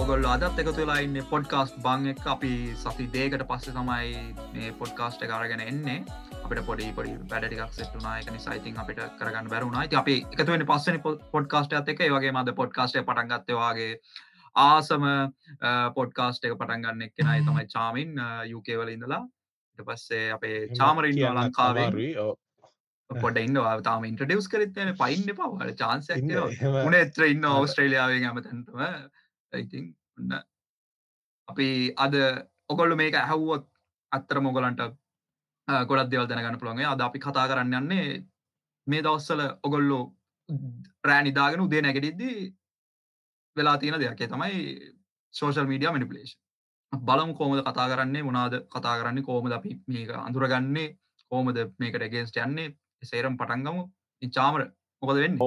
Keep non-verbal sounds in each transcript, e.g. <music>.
ඔගොල්ල අදත් එකතු වෙලා ඉන්න පොඩ්කාස්ට් බං එක. අපි සති දේකට පස්ස තමයි මේ පොඩ්කාස්ට කාරගෙන එන්නේ. අපට පොඩි පොඩි වැඩටික් සෙට්ුනා එක නිසායිතින් අපිට කරගන්න බැරුණා ති අපි එකතුවෙන පස්සන පොඩ්කාස්ට ඇත එක වගේ මද පොඩ්කාස්ටය පටන්ගත්තවාගේ ආසම පොඩ්කාස්ට එක පටන්ගන්න එක්කෙනයි තමයි චාමින් යුකේවල ඉඳලා. ට පස්සේ අපේ චාමරින් ලංකාවේ පොඩ ඉන්නවා. තාම ඉන්ට්‍රඩියස් කරත්තන පයින්න පවට චාන්සක් උන එත්‍ර ඉන්න ඔස්ට්‍රේලියාවෙන් ඇමතැන්ටම ඉතින් ඔන්න අපි අද ඔකොල්ලු මේක ඇහවුවොත් අත්තර මොගලන්ට ගොඩක් දෙවල් දැනගන්න පුළුවන්ගේ අද අපි කතා කරන්න යන්නේ මේ දවස්සල ඔගොල්ලෝ රෑ නිදාගෙන උදේ නැගටිද්දී වෙලා තියෙන දෙයක්ේ. තමයි සෝෂල් මීඩිය මනිපලේෂන් බලමු කෝමද කතා කරන්නේ මොනාද කතා කරන්නේ කෝමද අපි මේක අඳුරගන්නේ කෝමද මේකට ගෙන්ස්ට යන්නේ සේරම් පටන්ගමු චාමර මොකද වෙන්න?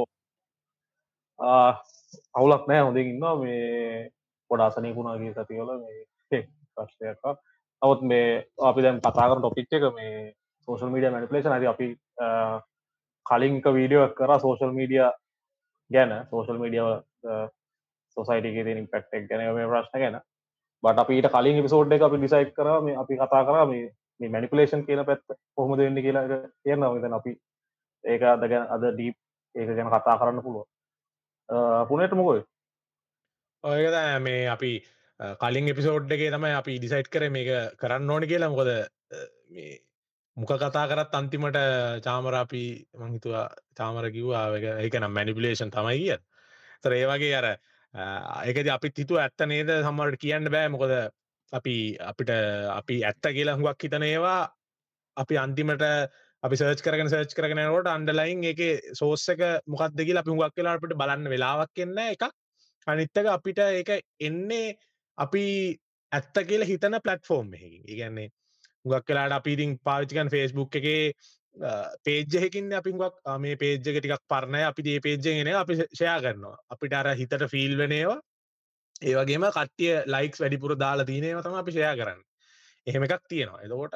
අවුලක් නෑ හොඳින් ඉන්නවා. මේ පොඩාසනයකුණාගේ සතිවල මේ ප්‍රශ්නයක් නවත් මේ අපි දැන් කතාකර ටොපික් එක මේ සෝෂල් මීඩිය මැනිපලේෂන් ඇති අපි කලින්ක වීඩියෝ කර සෝෂල් මීඩිය ගැන සෝෂල් මීඩිය සොසයිටගේ තිනින් පැක්ටක් ගැන මේ ප්‍රශ්න ගැන. බට අපිට කලින් පිසෝඩ් එක අපි ඩිසයි් කර මේ අපි කතා කර මේ මැනිපලේෂන් කියන පැත් කොහොමද වෙන්න කියලා කියන්න විතන අපි ඒක අද ගැන අද ඩීප් ඒක ගැන කතා කරන්න පුළුව පුනට මොකොයි ඔයකද මේ අපි කලින් එපිසෝඩ් එකේ තමයි අපි ඩිසයිට් කර මේක කරන්න ඕන කියලා. මොකද මේ මුක කතා කරත් අන්තිමට චාමර අපි මංහිතුවා චාමර කිව්වා එක නම් මැනිපිලේෂන් තමයි කිය තර ඒ වගේ අර ඒකද අපිත් හිතුව ඇත්ත නේද සම්මට කියන්න බෑ. මොකද අපි අපිට අපි ඇත්ත කියලා හුඟක් හිතන ඒවා අපි අන්තිමට අපි සර්ච් කරගෙන සර්ච් කරගෙනකොට අන්ඩලයින් එක සෝස් එක මොකක් දෙකි අපි හුඟක් කියලා අපිට බලන්න වෙලාවක් එන්න එකක් අනිත්තක අපිට ඒක එන්නේ අපි ඇත්ත කියල හිතන පලට්ෆෝර්ම් එහකින් ඉගන්නේ හුඟක් කලාට අපිඉතින් පාවිචිකන් ෆෙස්බුක් එකේ පේජ්ජහකින් අපිගක් මේ පේජ්ජක ටිකක් පරණය අපි ඒ පේජ්ජගෙන අපි ෂයා කරනවා. අපිට අර හිතට ෆිල් වනේවා ඒවගේම කට්ටිය ලයික්ස් වැඩිපුර දාලා තියනව තම අපි ෂයා කරන්න. එහෙම එකක් තියෙනවා. එතකොට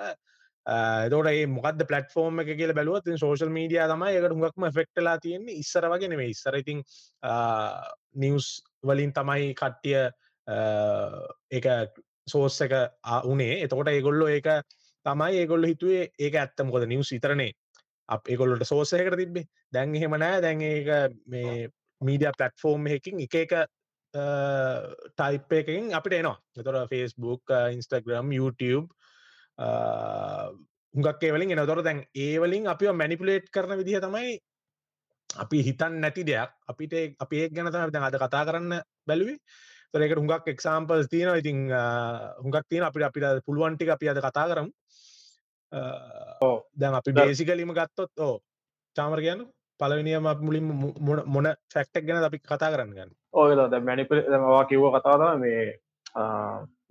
එතෝට ඒ මොකද පලටෆෝර්ම් එක කියල බැලුවත් සෝශල් මීඩිය තමයි එකට හුඟක්ම ෆෙක්ටලා තියෙන්නේ ඉස්සර වගේ නෙවේ ඉස්සර ඉතින් නිවස් වලින් තමයි කට්ටිය එක සෝස් එක උනේ. එතකොට ඒගොල්ලෝ ඒක තමයි ඒගොල්ල හිතුවේ ඒක ඇත්තමකොද නිවස් ඉතරනේ අප ඒගොල්ලට සෝසයකට තිබ්බේ. දැන් එහෙම නෑ. දැන් ඒක මේ මීඩිය පලටෆෝර්ම් එකින් එක එක ටයිප් එකකින් අපිට එනවා. එතොර ෆස්බුක් ඉන්ස්ටග්‍රම් YouTube හුඟක් ඒවලින් එනතොර දැන් ඒවලින් අපි මැනිපුලේට් කරන විදිහ තමයි අපි හිතන් නැති දෙයක්. අපිට අපි ඒ ගැන තම අද කතා කරන්න බැලුවේ. තොරකට හුඟක් එක්සාම්පල් තියෙන ඉතින් හුඟක් තියෙන අපිට අපිට පුළුවන්ටික අපි අද කතා කරමු දැන් අපි බේසිකලීම ගත්තොත් ඕ චාමර කියන්න පලවිනියම මුලින් මොන ෆැක්ටක් ගැන අපි කතා කරන්න ගන්න? ඕ මැනිප වා කිව්ව කතාද මේ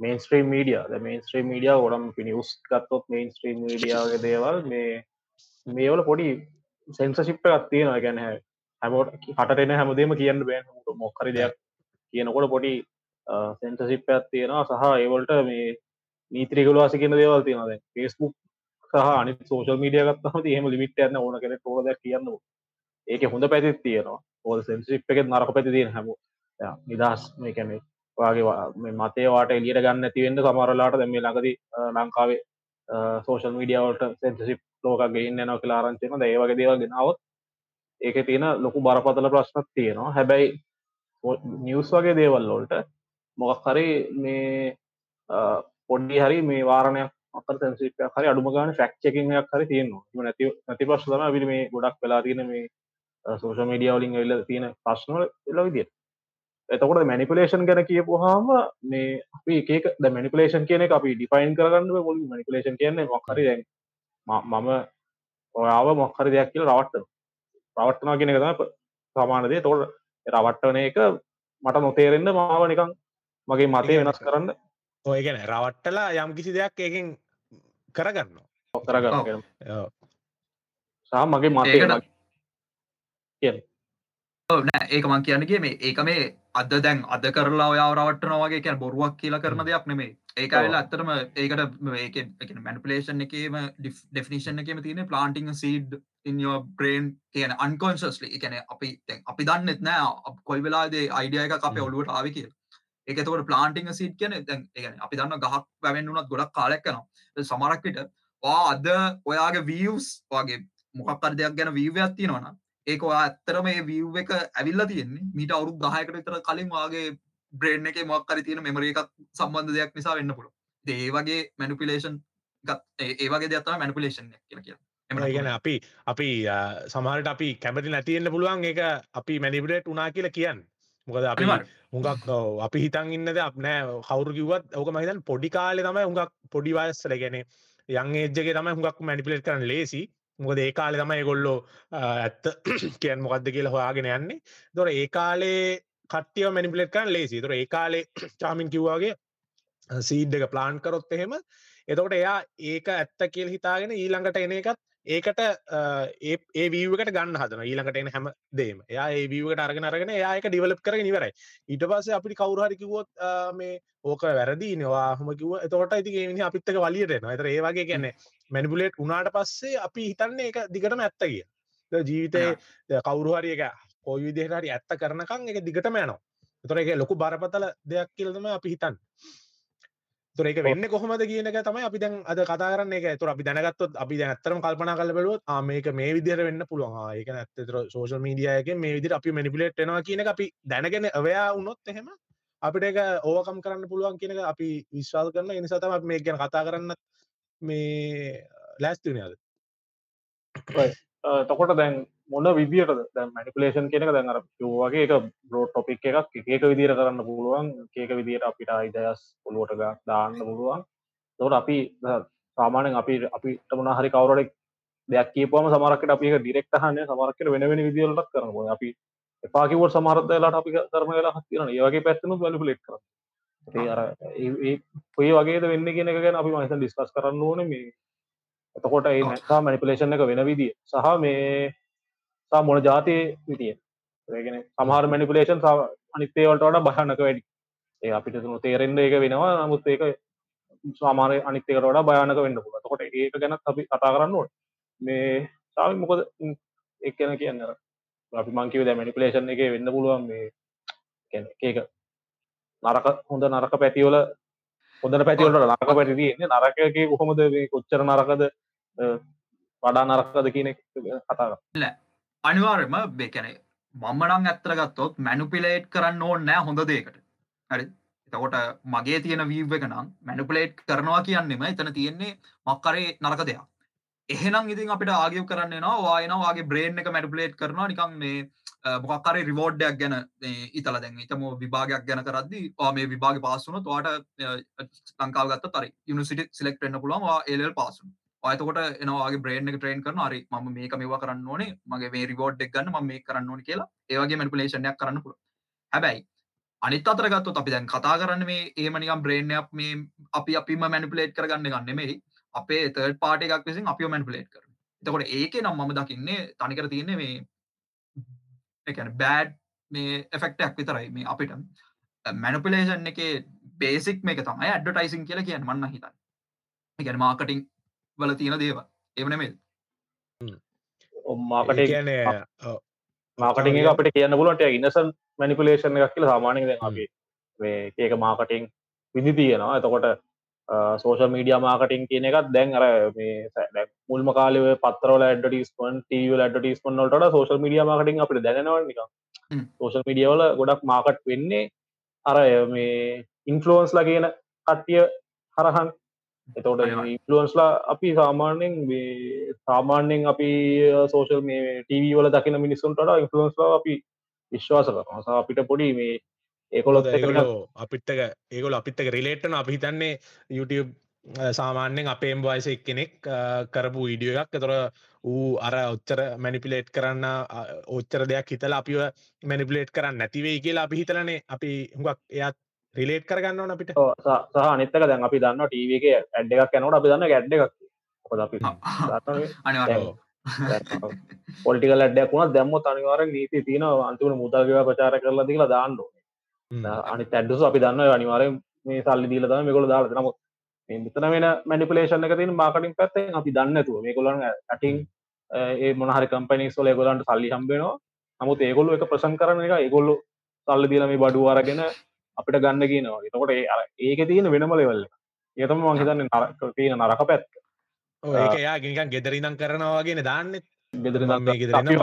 මේන්ස්ත්‍රීම් මීඩිය මේන්ස්ත්‍රීම් මීඩිය ගොඩම් පිනිියස් ගත්තොත් මේන්ස්ත්‍රීම් මීඩියාගේ දේවල් මේ මේවල පොඩි සෙන්සශිප්ප ගත්තියෙන ගැන හැමෝට කටන හැමදේම කියන්න බෑන්. මොක්කරි දෙයක් කියනකොට පොඩි සෙන්සසිප් ඇත්තියෙනවා සහ ඒවලට මේ නීත්‍රිකලවාසි කියන දේවල් තියෙනද ෆෙස්බුක් සහ අනි සෝෂල් මීඩිය ගත්තම එහෙම ලිමිට යන්න ඕන කෙන ෝද කියන්න ඒක හොඳ පැතිත් තියෙනවා. ඕල් සෙන්සිප් එකෙත් නරක පැති තියෙන හැම නිදහස් මේ කැනෙ වගේ මතේවාට එලියට ගන්න ඇතිවෙන්න සමරලාට දැම ලඟද ලංකාවේ සෝෂල් මීඩියාවට සෙන්සිප් ලෝක ගෙන්න නව කියලාරංචයන ඒවගේ දේවල් ගෙනාවත් ඒක තියෙන ලොකු බරපතල ප්‍රශ්නත් තියෙනවා. හැබැයි නිවස් වගේ දේවල්ලොල්ට මොකක් හරි මේ පොඩ්ඩි හරි මේ වාරණයක් අකර සැන්සිප හරි අඩුම ගන ෆක්්චකින්යක් හරි තියෙනවා. නැති නැති ප්‍රශ්ලම විි මේ ගොඩක් වෙලා තියෙන මේ සෝෂ මීඩියවලින් වෙල්ල තියෙන ප්‍රශ්නවල එල විදිට එතකොට මැනිපලේෂන් ගැන කියපුහාම මේ අපි ඒක ද මනිපලේෂන් කියන අපි ඩිෆයින් කරගන්න මුල මනිපලේෂන් කියන්නේ මොක්හරි දැන් මම ඔයාව මොක්හරි දෙයක් කියල රවට්ට රවට්ටනා කියෙන තම සමානදේ තෝට රවට්ටන එක මට නොතේරෙන්න්න මාව නිකං මගේ මතය වෙනස් කරන්න ඔය ගැන රවට්ටලා යම් කිසි දෙයක් ඒකින් කරගන්න කරගන්න සහ මගේ නෑ ඒක මං කියන්නගේ මේ ඒක මේ අද දැන් අද කරලා ඔයාවරවටන වගේ කියන් බොරුවක් කියලා කරන දෙයක් නෙමේ ඒක වෙලා ඇත්තරම ඒකට ඒක මැනිපලේෂන් එකම ඩෙෆිනිෂන් එකම තියෙන ප්ලාන්ටිං සීඩ් ඉන්ෝ බ්‍රේන් කියන අන්කොන්සස්ලි එකන අපි අපි දන්නෙත් නෑ කොයි වෙලාදේ අයිඩිය එක අපේ ඔලුවට ආවි කිය එකතවට ප්ලාන්ටිං සිට් කියන අපි දන්න ගහක් වැැවෙන් වුනත් ගොඩක් කාලෙක්කනවා සමරක්විට වා අද ඔයාගේ වීවස් වගේ මොකක්කර දෙයක් ගැන වීවයක් තියෙනවන ඒක ඇත්තරම මේ විව් එක ඇවිල්ලා තියෙන්නේ මීට අවුරුදු 10කට විතර කලින් වාගේ බ්‍රේන් එකේ මොකක් හරි තියෙන මෙමරි එකක් සම්බන්ධ දෙයක් නිසා වෙන්න පුළුවන්. ඒ වගේ මැනිපියුලේෂන් ඒ වගේ දෙයක් තමයි මැනිපියුලේෂන් එක කියලා කියන්නේ. ගැන අපි අපි සමහරට අපි කැමති නැතියෙන්න්න පුළුවන් එක අපි මැනිපිටේට් උනා කියලා කියන්න මොකද අපි හුඟක් අපි හිතන් ඉන්නද අප නෑ. කවරු කිවත් ඕක මහිතන් පොඩි කාලෙ තමයි හුඟක් පොඩි වයස්සල ගැන යං ඒජ්ජගේ තමයි හුඟක් මැනිපිලේට් කරන්න ලේසි. මොකද ඒ කාලේ තමයි ගොල්ලෝ ඇත්ත <coughs> කියන් මොකක්ද කියලා හොයාගෙන යන්නේ. දොර ඒ කාලේ කට්ටිය මැනිපිලෙට් කරන්න ලේසි. තොර ඒ කාලේ චාමින් කිව්වාගේ සීඩ් එක ප්ලාන් කරොත් එහෙම. එතකොට එයා ඒක ඇත්ත කියල් හිතාගෙන ඊළඟට එන එකත් ඒකට ඒ වීවකට ගන්න හදන ඊළඟට එන හැම දේම එයා ඒ වීවට අරගෙන අරගෙන ඒක ඩිවලප් කරගෙන නිවරයි ඊට පස්සේ අපිට කවුරහරිකිවොත් මේ ඕක වැරදි නවා හම කිව තොට ඉතිගේ අපිත්තක වලියට නොතර ඒවාගේ කියන්නේ මැනිපුලේට් උනාට පස්සේ අපි හිතන්නේ එක දිගටම ඇත්ත කිය ජීවිතය කවුරුහරි එක කොයි විදිහට හරි ඇත්ත කරනකං එක දිගටම යනවා. තොර එක ලොකු බරපතල දෙයක් කියලතම අපි හිතන් තුර එක වෙන්න කොහොමද කියනක තමයි අපි දැන් අද කතා කරන්න. එක තුර අපි දැනගත්තොත් අපි දැන් ඇත්තරම කල්පනා කල බලුවොත් මේක මේ විදිහට වෙන්න පුළුවන්. ඒක නැත්තතර සෝෂල් මීඩියයක මේ විදිහට අපි මැනිපුලේට් වෙනවා කියන අපි දැනගෙන අවයා වුණොත් එහෙම අපිට එක ඕවකම් කරන්න පුළුවන් කියනක අපි විශ්වාස කරන නිසා තම මේ ගැන කතා කරන්න මේ ලෑස්තිනයාද තකොට දැන් මොන විදිට මනිපලේෂන් කෙනක දැන් අර වගේ එක බ්‍රෝඩ් ටොපික් එකක්. ඒක විදිර කරන්න පුළුවන්. ඒක විදියට අපිට අයිදයස් පොළුවටග දාන්න පුළුවන්. තොට අපි සාමානෙන් අපි අපිට මොන හරි කවරෙක් දෙයක් කියපම සමරකට අපි ඩිරෙක්ට හන්න සමරකට වෙන වෙන විදිලටක් කරන අපි එපාකිවට සමරතලාට අපි කරන වෙලා හතිරන ඒවගේ පැත්තනු වැලි ලෙක් කර ඔය වගේ වෙන්න කියෙන ගැන අපි මහිත ඩිස්කස් කරන්න ඕන මේ. එතකොට ඒ නැසා මනිපලේෂන් එක වෙන විදිිය. සහ මේ මොන ජාතිය විතිය ඒගෙන සමහර මැනිපුලේෂන් අනිත්තේවලට වඩ භයනක වැඩි. ඒ අපිට තුනු තේරෙන්ඩ එක වෙනවා. නමුත් ඒක සාමාරය අනිත්තකට වඩ භයානක වෙන්න පුල තකොට ඒක ගැන අපි කතා කරන්න ඕට මේ සාවි මොකද එක්කන කියන්න අපි මංකිව දැ මැනිපලේෂන් එක වෙන්න පුළුවන් මේ ඒක නරක හොඳ නරක පැතිවල හොඳට පැතිවලට නරක පැටිතියන්නේ නරකගේ කොහොමද? කොච්චර නරකද? වඩා නරකද කියන කතා අනිවාර්යම බේකැන මම්මනං ඇත්තර ගත්තොත් මැනුපිලේට් කරන්න ඕන්න නෑ හොඳ දේකට හරි? එතකොට මගේ තියෙන වීව එක නම් මැනුපලේට් කරනවා කියන්නෙම එතන තියෙන්නේ මක්කරේ නරක දෙයක්. එහෙනම් ඉතින් අපිට ආගිය කරන්න නවා වායනවාගේ බ්‍රේන් එක මැඩිපලේට් කරනවා. නිකං මේ මොකක්කර රිවෝඩ්ඩයක් ගැන ඉතල දැන් ඉතම විභාගයක් ගැන කරදදි මේ විභාග පාසුන තුවාට ලංකාව ගත්ත තර යුනිසිට සිලෙක්ට එන්න පුළුවන් ඒල් පාසුන් අයතකොට එනවාගේ බ්‍රේන් එක ට්‍රේන් කරන අරි ම මේක මේවා කරන්න ඕනේ. මගේ මේ රිවෝඩ් එක් ගන්න ම මේ කරන්න ඕන කියලා ඒවගේ මැනිපුලේෂනයක් කරන්න පුළ හැබැයි අනිත් අතරගත්තු අපි දැන් කතා කරන්න මේ ඒමනිකම් බ්‍රේන්යක් මේ අපි අපිම මැනිපුලේට් කරගන්න ගන්න මේ අපේ තර්ඩ පාට එකක් විසින් අපි මැනිපුලේට් කර එතකොට ඒක නම් මම දකින්නේ තනිකර තියන්නේ මේ එකන බෑඩ් මේ එෆෙක්ටක් විතරයි මේ අපිට. මැනිපුලේෂන් එක බේසික් මේක තමයි ඇඩ්ඩටයිසින් කියලා කියන්න මන්න හිතන්න. ගැන මාකටිං වල තියෙන දේව එවනෙමෙල් මාකට කියන්නේ මාකටිං එක අපට කියන්න පුලට ඉන්නසන් මැනිපුලේෂන් එකක් කියල සාමානය ද අපි ඒක මාකටිං විදි තියෙනවා. එතකොට සෝෂල් මීඩිය මාකටින් කියන එකත් දැන් අර මේ මුල්ම කාලව පත්තරල ඩටිස්මන් ටීවල ඩටිස්මන් නොට සෝෂල් මීඩිය මාකටින් අපට දැනවානික සෝෂල් මීඩියවල ගොඩක් මාකට් වෙන්නේ අර මේ ඉන්ෆලුවන්ස් ලා කියන කට්ටිය හරහන් එතවට ඉන්ෆලුවන්ස්ලා අපි සාමාන්‍යෙන් සාමාන්‍යෙන් අපි සෝෂල් මේ ටීවී වල දකින මිනිස්සුන්ට ඉන්ෆලුවන්ස්ලා අපි විශ්වාස කරනවා. අපිට පොඩි මේ ඒකොලොත් අපිත්තක ඒකොල අපිත්තක රිලේට්න අපි හිතන්නේ YouTube සාමාන්‍යෙන් අපේම් වයස එක්කෙනෙක් කරපු ඉඩිය එකක්. තොර ඌ අර ඔච්චර මැනිපිලේට් කරන්න ඔච්චර දෙයක් හිතල අපිව මැනිපිලේට් කරන්න නැතිවෙයි කියලා අපි හිතලනේ. අපි හුඟක් එයත් රිලේට් කරගන්න ඕන අපිට. සහ අනිත්තක දැන් අපි දන්න ටීව එක ඇඩ් එකක් යනට අපි දන්න ගැඩ් එකක් ඔොද අපි පොලිටිකල් ඇඩ්ඩයක් වුණ දැම්ම අනිවාරෙන් නීති තියන අන්තිමට මුදල්ගව ප්‍රචාර කරලා දිලා දාන්න අනි තැඩ්ඩුස අපි දන්න අනිවාරෙන් මේ සල්ලි දීල තම මේකොල දාල නමුත් මෙතන වෙන මැනිපලේෂන් එක තින මාකටින් පැත්තේ අපි දන්නතුව මේ කොලන් ඇටින් ඒ මොනහරි කම්පනි සොල ගොලන්ට සල්ලි හම්බෙනවා නමුත් ඒගොල්ලු එක ප්‍රසං කරන එක ඒගොල්ලු සල්ලි දීල මේ බඩු අරගෙන අපිට ගන්න කියනවා. එතකොට ඒක තියෙන වෙනම ලෙවල්ල ඒතම මංහිතන්න නරක තියෙන නරක පැත්ත. ඒක යා ගෙනිකන් ගෙදරිනම් කරනවාගෙන දාන්නෙත් ගෙදර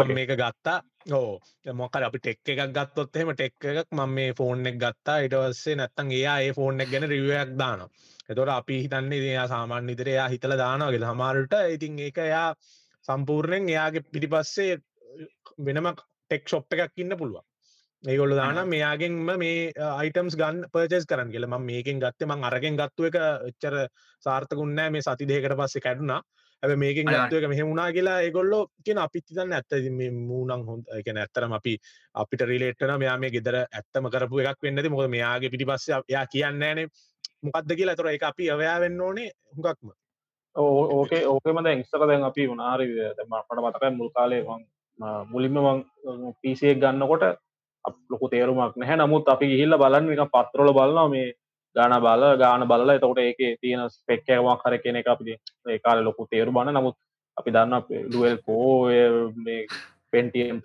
මේක ගත්තා. ඕ මොකර අපි ටෙක් එකක් ගත්තොත් එහෙම ටෙක් එකක් මම මේ ෆෝන් එක ගත්තා. ඉටවස්සේ නැත්තන් එයා ඒ ෆෝන් එක ගැන රිවයක් දානවා. එතොට අපි හිතන්නේ එයා සාමාන්‍ය විතර එයා හිතල දානවාගේ හමාරට ඉතින් ඒක එයා සම්පූර්ණයෙන් එයාගේ පිටිපස්සේ වෙනම ටෙක් ශොප් එකක් ඉන්න පුළුවන් ඒගොල්ල දාන මෙයාගෙන්ම මේ අයිටම්ස් ගන්න පර්චස් කරන්න කියල. ම මේකෙන් ගත්තේ මං අරගෙන් ගත්තුව එක එච්චර සාර්ථකුන්නෑ මේ සති දෙකට පස්සේ කැඩුනා. ඇ මේකින් ගත්තුව එක මෙහෙමුණනා කියලා ඒගොල්ලො කියෙන අපිතිතන්න ඇත්ත. මූනං හොඳ එක ඇත්තරම අපි අපිට රිලේට්න මෙයා මේ ගෙදර ඇත්තම කරපු එකක් වෙන්නද මොද මෙයාගේ පිටි පස්ස යා කියන්නේනේ මොකක්ද කියලා. තොර එක අපි අවයා වෙන්න ඕනේ හුඟක්ම. ඕකේ ඕකෙමද එක්ස්තක දැන් අපි වනාරි මට මතකයි මුල් කාලේ මුලින්ම පිසියක් ගන්නකොට ලොකු තේරුමක් නැහැ. නමුත් අපි ගිහිල්ල බලන්න එක පත්‍රොල බලන්නවා මේ ගාන බල ගාන බලලා එතකොට ඒක තියෙන ස්පෙක්කවක් හර කෙනෙ අපි ඒකාල ලොකු තේරු බන්න නමුත් අපි දන්න ඩුවල් පෝ පෙන්ටම්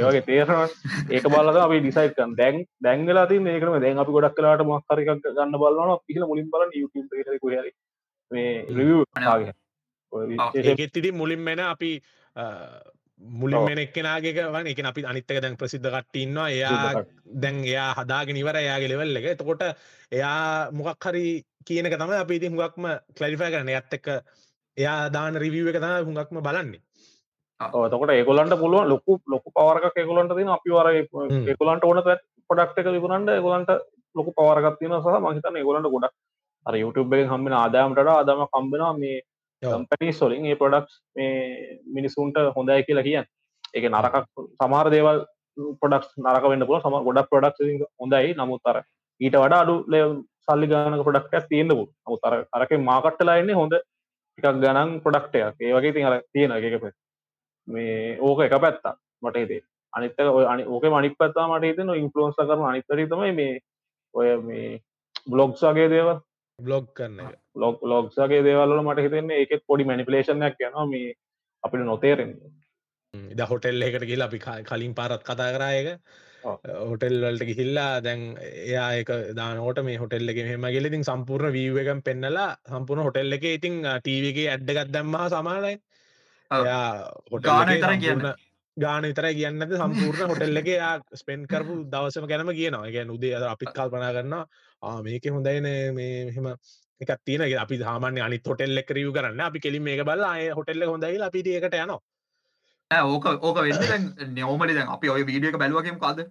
වගේ තේරන ඒක බලද අපි ඩිසයිට්කන් දැන් දැංගලා ති ඒකම දැන් අපි ගොඩක් කලාට මක්කරක් ගන්න බලන පිහිල මුලින් බල යුතුර මේ රිවගේ ඉති මුලින් මෙන අපි මුලින් මෙන එක්කෙනගේ වන් එක අපි අනිත්තක දැන් ප්‍රසිද්ධ කට්ටඉන්නවා එයා දැන් එයා හදාගෙන ඉවර එයාගේ ලෙවල් එක. එතකොට එයා මොකක් හරි කියනක තම අපි ඉති හුඟක්ම කලරිෆය කරන ඇත්ත එක එයා දාන රිවිව එක තම හුඟක්ම බලන්නේ. තකොට ඒගොලන්ට පුළුවන් ලොකු ලොකු පවරක එකොලන්ට තින අපි වර එකොලන්ට ඕන පොඩක්ට එක විකුණන්ට එකොලන්ට ලොකු පවරගත්තින සහ මහිතන ඒගොලන්ට ගොඩක් අර YouTube එකෙන් හම්බෙන ආදායමට ආදාම කම්බෙනවා මේ කම්පනී සොලින් ඒ පොඩක්ස් මේ මිනිසුන්ට හොඳයි කියලා කියන්න. එක නරකක් සමාර දේවල් පොඩක් නරක වන්න පුල සම ගොඩක් පොඩක් හොඳයි. නමුත් අර ඊට වඩා අඩු සල්ලි ගානක පොඩක්යක් තියෙන්න්නපු නමුත් අර අරක මාකට්ටලාන්නේ හොඳ එකක් ගණන් පොඩක්ටයක් ඒ වගේ තින් අර තියෙන එකක මේ ඕක එක පැත්තා මට හිතේ. අනිත ඔය ඕක මනික් පත්තා මට හිතන ඉන්ෆලෝන්ස කරන අනිතරි තමයි මේ ඔය මේ බ්ලොග්සගේ දේව බ්ලොග් කරන්න ලොක් ලොක්සගේ දේවල්ල මට හිතන්නේ එකෙත් පොඩි මැනිපලේෂනයක් යනවා. මේ අපිට නොතේරෙන් ද හොටෙල් එකට කියලා අපි කලින් පාරත් කතා කරායක හොටෙල් වලට ගිහිල්ලා දැන් එයා එක දානෝට මේ හොටෙල් එක මෙම ගෙලඉතින් සම්පූර්ණ වීව එකම් පෙන්නලා සම්පූර්ණ හොටෙල් එක ඉතින් ටීවගේ ඇඩ්ඩගත් දැම්මහ සමානයි. එයා හොටල් කියන්න. ගාන විතර කියන්නද සම්පූර්ණ හොටෙල් එක යා ස්පෙන් කරපු දවසම ගැනම කියනවා. ගැන උදේ අද අපිත් කල්පනා කරන්න මේක හොඳයින මේ මෙහෙම එකක් තියන අපි හාමන අනි හොටෙල් එක් රියව කරන්න. අපි කෙලින් මේක බල අය හොටෙල්ල හොඳයි අපිට එකට යනවා. ඕක ඕක වෙන්න නෝමලි දැන් අපි ඔය වීඩියක බැලුවකම කාද